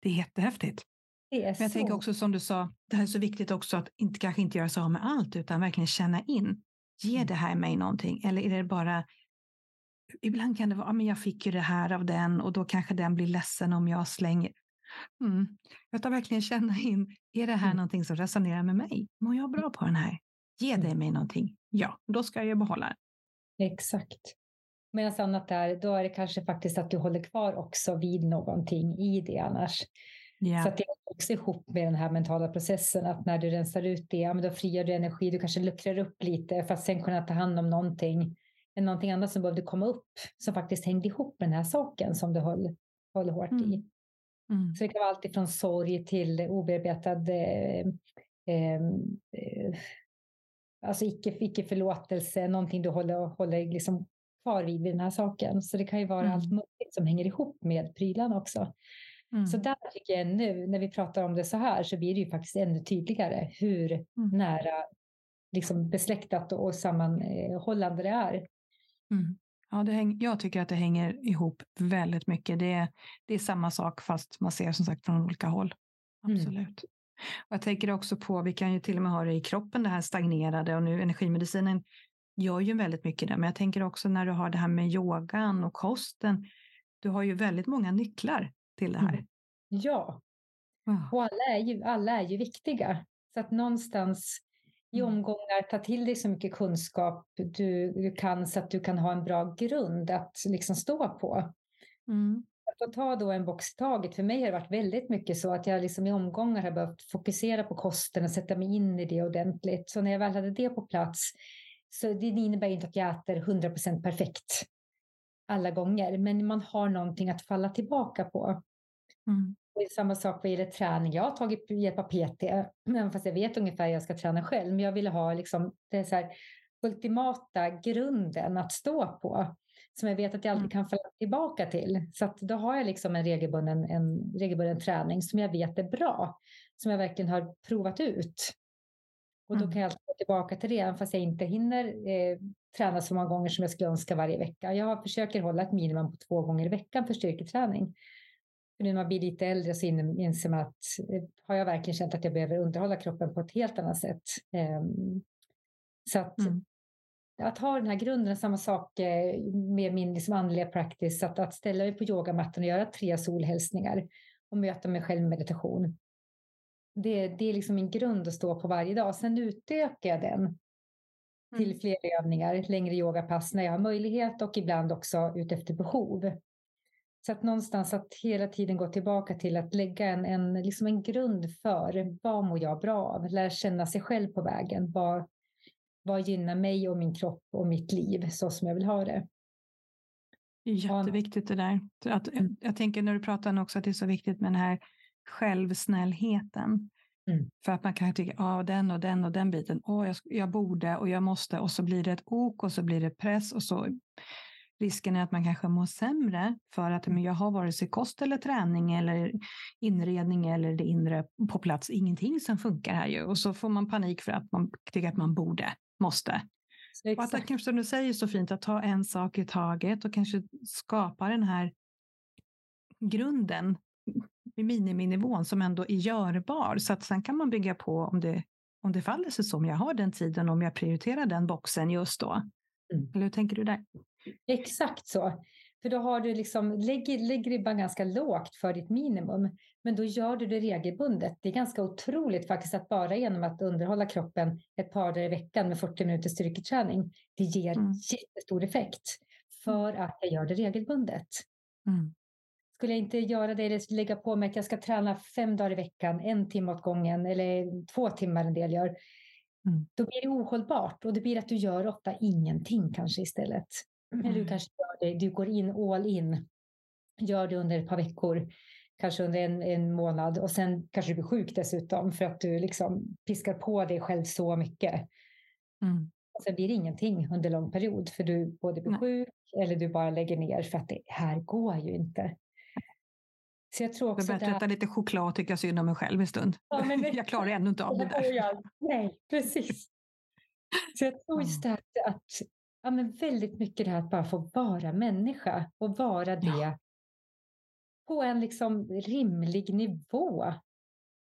det är jättehäftigt. Det är Men jag så... tänker också som du sa, det här är så viktigt också att inte, kanske inte göra sig av med allt, utan verkligen känna in. Ger mm. det här mig någonting? Eller är det bara Ibland kan det vara, men jag fick ju det här av den och då kanske den blir ledsen om jag slänger. Mm. Jag tar verkligen känna in, är det här mm. någonting som resonerar med mig? Mår jag bra på den här? Det mm. mig någonting? Ja, då ska jag behålla den. Exakt. Medan annat är, då är det kanske faktiskt att du håller kvar också vid någonting i det annars. Yeah. Så att det är också ihop med den här mentala processen att när du rensar ut det, ja, men då frigör du energi, du kanske luckrar upp lite för att sen kunna ta hand om någonting, någonting annat som behövde komma upp som faktiskt hängde ihop med den här saken som du höll, höll hårt mm. i. Mm. Så det kan vara allt ifrån sorg till obearbetad eh, eh, eh alltså icke, icke förlåtelse, någonting du håller, håller liksom kvar vid, vid den här saken. Så det kan ju vara mm. allt möjligt som hänger ihop med prylarna också. Mm. Så där tycker jag nu, när vi pratar om det så här, så blir det ju faktiskt ännu tydligare hur mm. nära liksom besläktat och sammanhållande det är. Mm. Ja, det häng, jag tycker att det hänger ihop väldigt mycket. Det är, det är samma sak fast man ser som sagt från olika håll. Mm. Absolut. Och jag tänker också på, vi kan ju till och med ha det i kroppen, det här stagnerade och nu energimedicinen gör ju väldigt mycket det. Men jag tänker också när du har det här med yogan och kosten. Du har ju väldigt många nycklar till det här. Mm. Ja, och alla är, ju, alla är ju viktiga. Så att någonstans i mm. omgångar ta till dig så mycket kunskap du, du kan så att du kan ha en bra grund att liksom stå på. Mm att ta då en box i taget. För mig har det varit väldigt mycket så att jag liksom i omgångar har behövt fokusera på kosten och sätta mig in i det ordentligt. Så när jag väl hade det på plats, så det innebär inte att jag äter 100% perfekt alla gånger, men man har någonting att falla tillbaka på. Mm. Och samma sak vad gäller träning. Jag har tagit hjälp av PT, fast jag vet ungefär hur jag ska träna själv. Men jag ville ha liksom, det är så här, ultimata grunden att stå på som jag vet att jag alltid mm. kan falla tillbaka till. Så då har jag liksom en regelbunden, en regelbunden träning som jag vet är bra, som jag verkligen har provat ut. Och då mm. kan jag alltid gå tillbaka till det, även fast jag inte hinner eh, träna så många gånger som jag skulle önska varje vecka. Jag försöker hålla ett minimum på två gånger i veckan för styrketräning. För nu när man blir lite äldre så inser man att eh, har jag verkligen känt att jag behöver underhålla kroppen på ett helt annat sätt. Eh, så att mm att ha den här grunden, samma sak eh, med min liksom andliga practice, att, att ställa mig på yogamattan och göra tre solhälsningar och möta mig själv med meditation. Det, det är liksom min grund att stå på varje dag. Sen utökar jag den till mm. fler övningar, längre yogapass när jag har möjlighet och ibland också utefter behov. Så att någonstans att hela tiden gå tillbaka till att lägga en, en, liksom en grund för vad mår jag bra av? Lära känna sig själv på vägen. Vad, vad gynnar mig och min kropp och mitt liv så som jag vill ha det. Jätteviktigt det där. Att, mm. Jag tänker när du pratar också att det är så viktigt med den här självsnällheten. Mm. För att man kan tycka, ja, den och den och den biten, åh, jag, jag borde och jag måste och så blir det ett ok och så blir det press och så risken är att man kanske mår sämre för att men jag har vare sig kost eller träning eller inredning eller det inre på plats, ingenting som funkar här ju. Och så får man panik för att man tycker att man borde måste. Och att kanske som du säger så fint att ta en sak i taget och kanske skapa den här grunden i miniminivån som ändå är görbar. Så att sen kan man bygga på om det, om det faller sig så, om jag har den tiden, om jag prioriterar den boxen just då. Mm. Eller hur tänker du där? Exakt så. För då har du liksom, lägger, lägger ribban ganska lågt för ditt minimum. Men då gör du det regelbundet. Det är ganska otroligt faktiskt att bara genom att underhålla kroppen ett par dagar i veckan med 40 minuters styrketräning, det ger mm. jättestor effekt för att jag gör det regelbundet. Mm. Skulle jag inte göra det eller lägga på mig att jag ska träna fem dagar i veckan, en timme åt gången eller två timmar en del gör, mm. då blir det ohållbart och det blir att du gör ofta ingenting kanske istället. Mm. Eller du kanske gör det, du går in all in, gör det under ett par veckor kanske under en, en månad och sen kanske du blir sjuk dessutom för att du liksom piskar på dig själv så mycket. Mm. Och sen blir det ingenting under lång period för du både blir Nej. sjuk eller du bara lägger ner för att det här går ju inte. Så jag tror också jag börjar äta lite choklad och tycka synd om mig själv en stund. Ja, men jag klarar ännu inte av det där. Nej, precis. Så jag tror just det att, att ja, men väldigt mycket det här att bara få vara människa och vara det ja på en liksom rimlig nivå.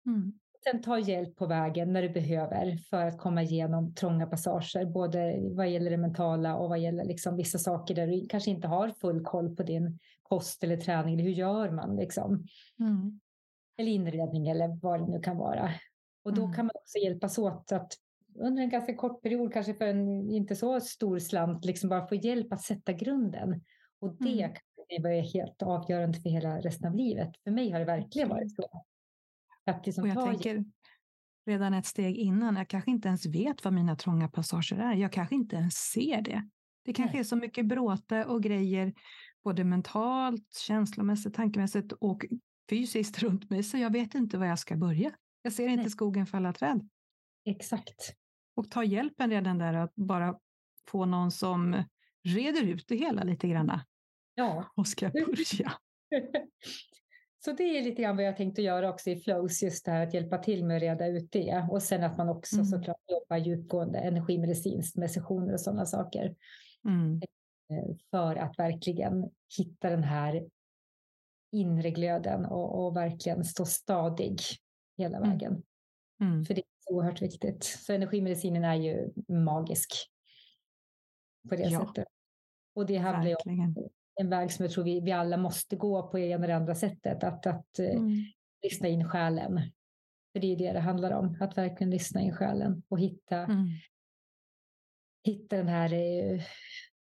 Mm. Sen ta hjälp på vägen när du behöver för att komma igenom trånga passager, både vad gäller det mentala och vad gäller liksom vissa saker där du kanske inte har full koll på din kost eller träning. Eller hur gör man liksom? Mm. Eller inredning eller vad det nu kan vara. Och då mm. kan man också hjälpas åt att under en ganska kort period, kanske för en inte så stor slant, liksom bara få hjälp att sätta grunden. Och det mm det var helt avgörande för hela resten av livet. För mig har det verkligen varit så. Att liksom och jag tänker redan ett steg innan, jag kanske inte ens vet vad mina trånga passager är. Jag kanske inte ens ser det. Det kanske Nej. är så mycket bråte och grejer, både mentalt, känslomässigt, tankemässigt och fysiskt runt mig, så jag vet inte var jag ska börja. Jag ser inte Nej. skogen för alla träd. Exakt. Och ta hjälpen redan där att bara få någon som reder ut det hela lite grann. Ja. Och ska börja? Så det är lite grann vad jag tänkt att göra också i flows, just det här att hjälpa till med att reda ut det. Och sen att man också mm. såklart jobbar djupgående energimedicinskt med sessioner och sådana saker. Mm. Eh, för att verkligen hitta den här inre glöden och, och verkligen stå stadig hela mm. vägen. Mm. För det oerhört viktigt. Så energimedicinen är ju magisk på det ja. sättet. Och det handlar ju om en väg som jag tror vi, vi alla måste gå på ena eller andra sättet. Att, att eh, mm. lyssna in själen. För det är det det handlar om. Att verkligen lyssna in själen och hitta, mm. hitta den här eh,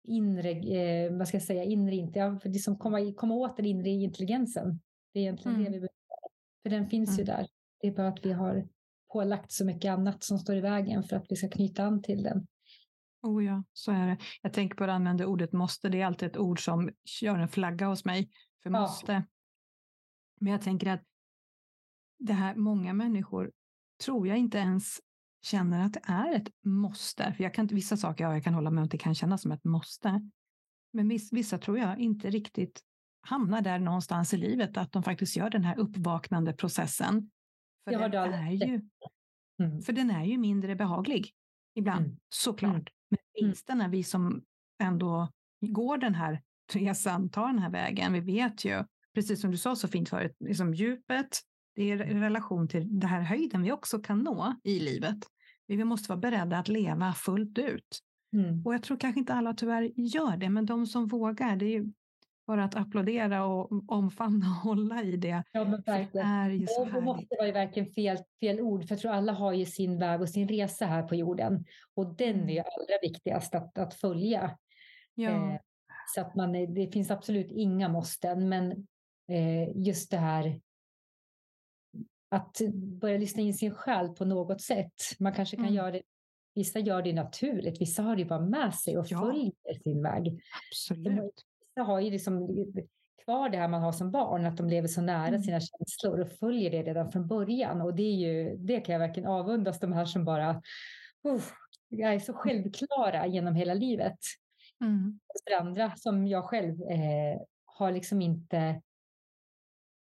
inre, eh, vad ska jag säga, inre, inte, ja, för liksom komma, komma åt den inre intelligensen. Det är egentligen mm. det vi behöver. För den finns ju mm. där. Det är bara att vi har pålagt så mycket annat som står i vägen för att vi ska knyta an till den. Oh ja, så är det. Jag tänker på att använda ordet måste. Det är alltid ett ord som gör en flagga hos mig för ja. måste. Men jag tänker att det här, många människor tror jag inte ens känner att det är ett måste. För jag kan, vissa saker ja, jag kan hålla med om att det kan kännas som ett måste. Men vissa tror jag inte riktigt hamnar där någonstans i livet, att de faktiskt gör den här uppvaknande processen. För, den är, ju, mm. för den är ju mindre behaglig ibland, mm. såklart. Mm. Men mm. vinsten när vi som ändå går den här resan, tar den här vägen, vi vet ju, precis som du sa så fint förut, liksom djupet, det är i relation till den här höjden vi också kan nå i livet. Vi måste vara beredda att leva fullt ut. Mm. Och jag tror kanske inte alla tyvärr gör det, men de som vågar, det är ju bara att applådera och omfamna och hålla i det. Ja, men verkligen. Det är ju så och måste vara ju verkligen fel, fel ord, för jag tror alla har ju sin väg och sin resa här på jorden. Och den är ju mm. allra viktigast att, att följa. Ja. Eh, så att man, det finns absolut inga måsten, men eh, just det här att börja lyssna in sin själ på något sätt. Man kanske kan mm. göra det Vissa gör det naturligt, vissa har det bara med sig och ja. följer sin väg. Absolut. Vissa har ju liksom kvar det här man har som barn, att de lever så nära mm. sina känslor och följer det redan från början. Och det, är ju, det kan jag verkligen avundas de här som bara uh, är så självklara genom hela livet. Mm. För andra, som jag själv, eh, har liksom inte...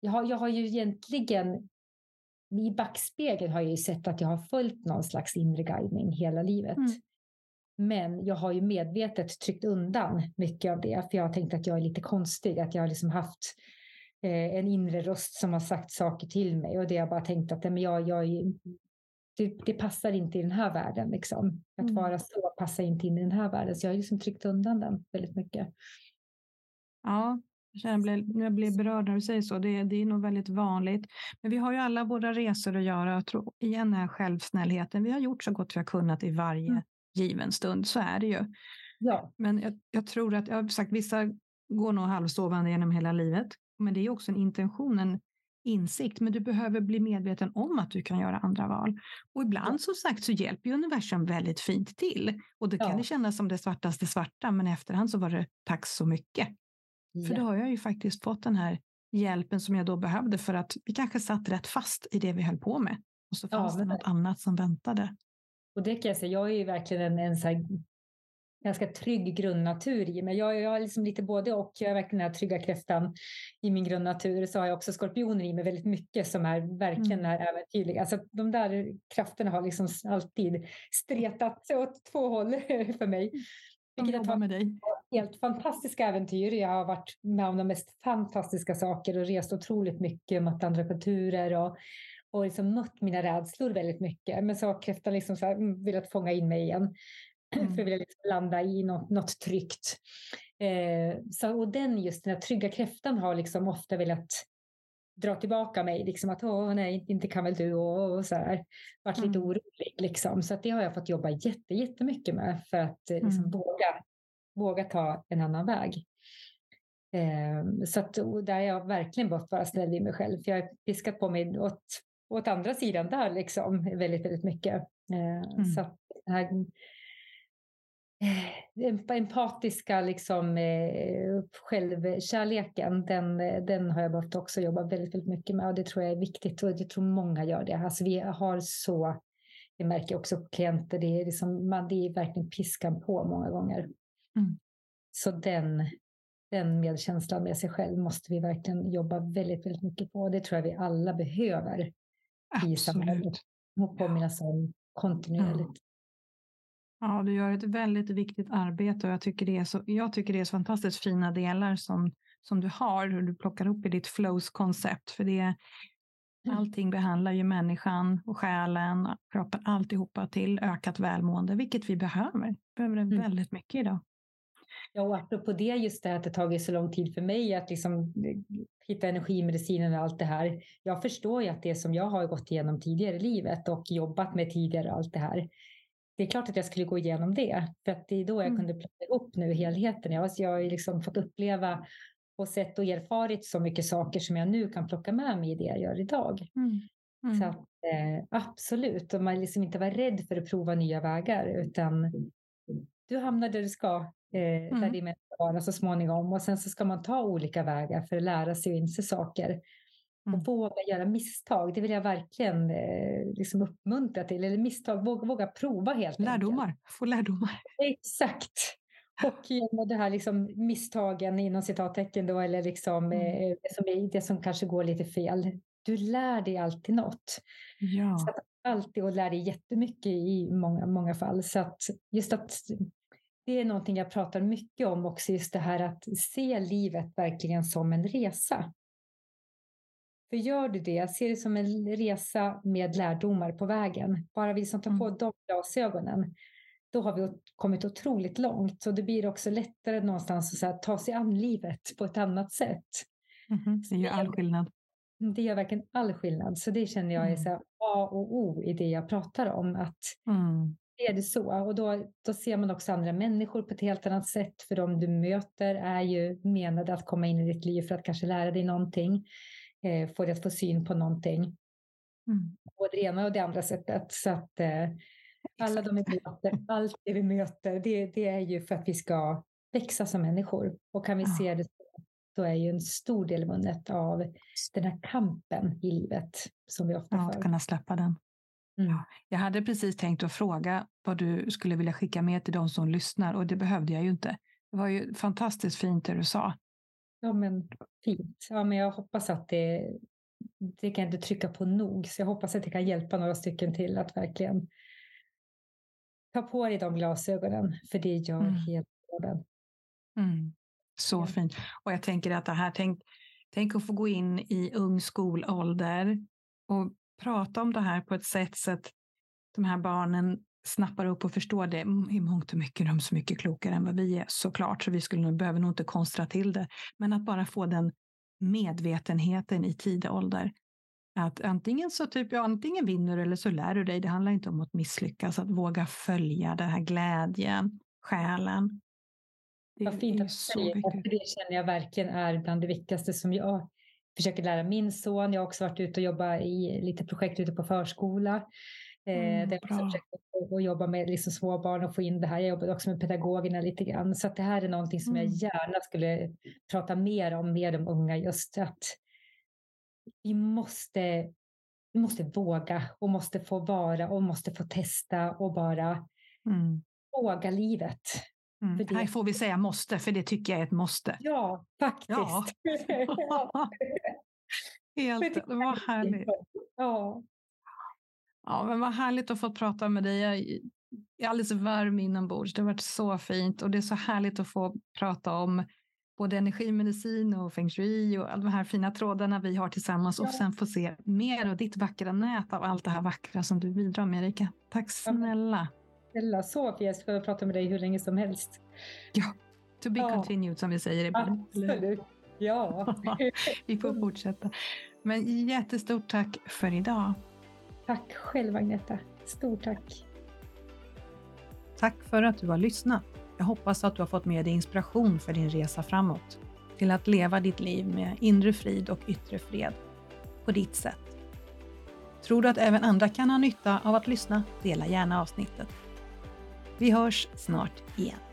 Jag har, jag har ju egentligen i backspegeln har jag ju sett att jag har följt någon slags inre guidning hela livet. Mm. Men jag har ju medvetet tryckt undan mycket av det, för jag har tänkt att jag är lite konstig, att jag har liksom haft eh, en inre röst som har sagt saker till mig och det har jag bara tänkt att men jag, jag, det, det passar inte i den här världen. Liksom. Att mm. vara så passar inte in i den här världen, så jag har liksom tryckt undan den väldigt mycket. Ja, jag blir, jag blir berörd när du säger så. Det, det är nog väldigt vanligt. Men vi har ju alla våra resor att göra. Jag tror igen är självsnällheten. Vi har gjort så gott vi har kunnat i varje mm. Given stund. Så är det ju. Ja. Men jag, jag tror att, jag har sagt, vissa går nog halvsovande genom hela livet. Men det är också en intention, en insikt. Men du behöver bli medveten om att du kan göra andra val. Och ibland ja. som sagt så hjälper ju universum väldigt fint till. Och det kan ja. det kännas som det svartaste svarta, men efterhand så var det tack så mycket. För då har jag ju faktiskt fått den här hjälpen som jag då behövde för att vi kanske satt rätt fast i det vi höll på med. Och så fanns ja, det något annat som väntade. Och det kan jag säga, jag är ju verkligen en, en så ganska trygg grundnatur i mig. Jag, jag har liksom lite både och. Jag är verkligen den här trygga kräftan i min grundnatur. Så har jag också skorpioner i mig väldigt mycket som är verkligen mm. är äventyrliga. Alltså, de där krafterna har liksom alltid stretat åt två håll för mig. Vilket de jobbar med dig. Helt fantastiska äventyr. Jag har varit med om de mest fantastiska saker och rest otroligt mycket, mött andra kulturer och, och liksom mött mina rädslor väldigt mycket. Men så har kräftan liksom så här, mm, velat fånga in mig igen. Mm. För att vilja liksom landa i något, något tryggt. Eh, så, och den just den här trygga kräftan har liksom ofta velat dra tillbaka mig, liksom att åh nej, inte kan väl du och, och så här. Varit mm. lite orolig liksom. Så att det har jag fått jobba jätte, jättemycket med för att eh, liksom, mm. våga, våga ta en annan väg. Eh, så att, där har jag verkligen behövt vara snäll i mig själv, för jag har piskat på mig åt, åt andra sidan där liksom väldigt, väldigt mycket. Eh, mm. Så att här, Eh, empatiska liksom, eh, självkärleken, den, den har jag behövt också jobba väldigt, väldigt mycket med och det tror jag är viktigt och jag tror många gör det. Alltså vi har så, det märker jag också på klienter, det är, liksom, man, det är verkligen piskan på många gånger. Mm. Så den, den medkänslan med sig själv måste vi verkligen jobba väldigt, väldigt mycket på. Det tror jag vi alla behöver. I samhället. Och påminnas om kontinuerligt. Ja, du gör ett väldigt viktigt arbete och jag tycker det är så, jag tycker det är så fantastiskt fina delar som, som du har och du plockar upp i ditt flows-koncept. För det, mm. allting behandlar ju människan och själen, kroppen, alltihopa till ökat välmående, vilket vi behöver. Vi behöver det mm. väldigt mycket idag. Ja, och apropå det, just det att det tagit så lång tid för mig att liksom hitta energimedicinen och allt det här. Jag förstår ju att det som jag har gått igenom tidigare i livet och jobbat med tidigare allt det här, det är klart att jag skulle gå igenom det, för att det är då jag mm. kunde plocka ihop nu helheten. Jag, jag har liksom fått uppleva och sett och erfarit så mycket saker som jag nu kan plocka med mig i det jag gör idag. Mm. Mm. Så att, eh, absolut, och man liksom inte vara rädd för att prova nya vägar, utan du hamnar där du ska, eh, där mm. det är vara så småningom. Och sen så ska man ta olika vägar för att lära sig och inse saker. Mm. Och våga göra misstag, det vill jag verkligen eh, liksom uppmuntra till. Eller misstag, våga, våga prova helt lärdomar. enkelt. Få lärdomar. Exakt. Och genom det här liksom misstagen inom citattecken då, eller liksom, mm. eh, som är, det som kanske går lite fel. Du lär dig alltid något. Ja. Så att alltid och lär dig jättemycket i många, många fall. Så att just att det är någonting jag pratar mycket om också, just det här att se livet verkligen som en resa. För gör du det, se det som en resa med lärdomar på vägen. Bara vi som tar på mm. de glasögonen, då har vi kommit otroligt långt. Så det blir också lättare någonstans att ta sig an livet på ett annat sätt. Mm, det gör all skillnad. Det gör verkligen all skillnad. Så det känner jag är mm. så A och O i det jag pratar om. Att mm. Är det så. Och då, då ser man också andra människor på ett helt annat sätt. För de du möter är ju menade att komma in i ditt liv för att kanske lära dig någonting eh, få dig att få syn på någonting. Mm. Både det ena och det andra sättet. Så att eh, alla de vi möter, allt det vi möter, det, det är ju för att vi ska växa som människor. Och kan vi se det så, då är ju en stor del vunnet av den här kampen i livet som vi ofta ja, för. Att kunna släppa den. Mm. Ja, jag hade precis tänkt att fråga vad du skulle vilja skicka med till de som lyssnar och det behövde jag ju inte. Det var ju fantastiskt fint det du sa. Ja, men fint. Ja, men jag hoppas att det, det kan jag inte trycka på nog, så jag hoppas att det kan hjälpa några stycken till att verkligen ta på dig de glasögonen, för det gör mm. helt skillnaden. Mm. Så fint. Och jag tänker att det här, tänk, tänk att få gå in i ung skolålder och prata om det här på ett sätt så att de här barnen snappar upp och förstår det. I mångt och mycket är de så mycket klokare än vad vi är såklart, så vi skulle nog, behöver nog inte konstra till det. Men att bara få den medvetenheten i tidig ålder. Att antingen så typ, ja, antingen vinner du eller så lär du dig. Det handlar inte om att misslyckas, att våga följa den här glädjen, själen. Det Vad fint att du säger det. Det känner jag verkligen är bland det viktigaste som jag försöker lära min son. Jag har också varit ute och jobbat i lite projekt ute på förskola. Mm, eh, där jag också försökt att jobba med liksom små barn och få in det här. Jag jobbade också med pedagogerna lite grann. Så det här är någonting som mm. jag gärna skulle prata mer om med de unga. Just att vi måste, vi måste våga och måste få vara och måste få testa och bara mm. våga livet. Mm. Det... Här får vi säga måste, för det tycker jag är ett måste. Ja, faktiskt. Ja. Helt, vad härligt. Ja. Ja, men vad härligt att få prata med dig. Jag är alldeles varm inombords. Det har varit så fint och det är så härligt att få prata om både energimedicin och feng shui och alla de här fina trådarna vi har tillsammans och sen få se mer av ditt vackra nät av allt det här vackra som du bidrar med Erika. Tack snälla. Snälla, så. Jag ska prata med dig hur länge som helst. Ja, to be ja. continued som vi säger ibland. Absolut. Ja. vi får fortsätta. Men jättestort tack för idag. Tack själv Agneta. Stort tack. Tack för att du har lyssnat. Jag hoppas att du har fått med dig inspiration för din resa framåt till att leva ditt liv med inre frid och yttre fred på ditt sätt. Tror du att även andra kan ha nytta av att lyssna? Dela gärna avsnittet. Vi hörs snart igen.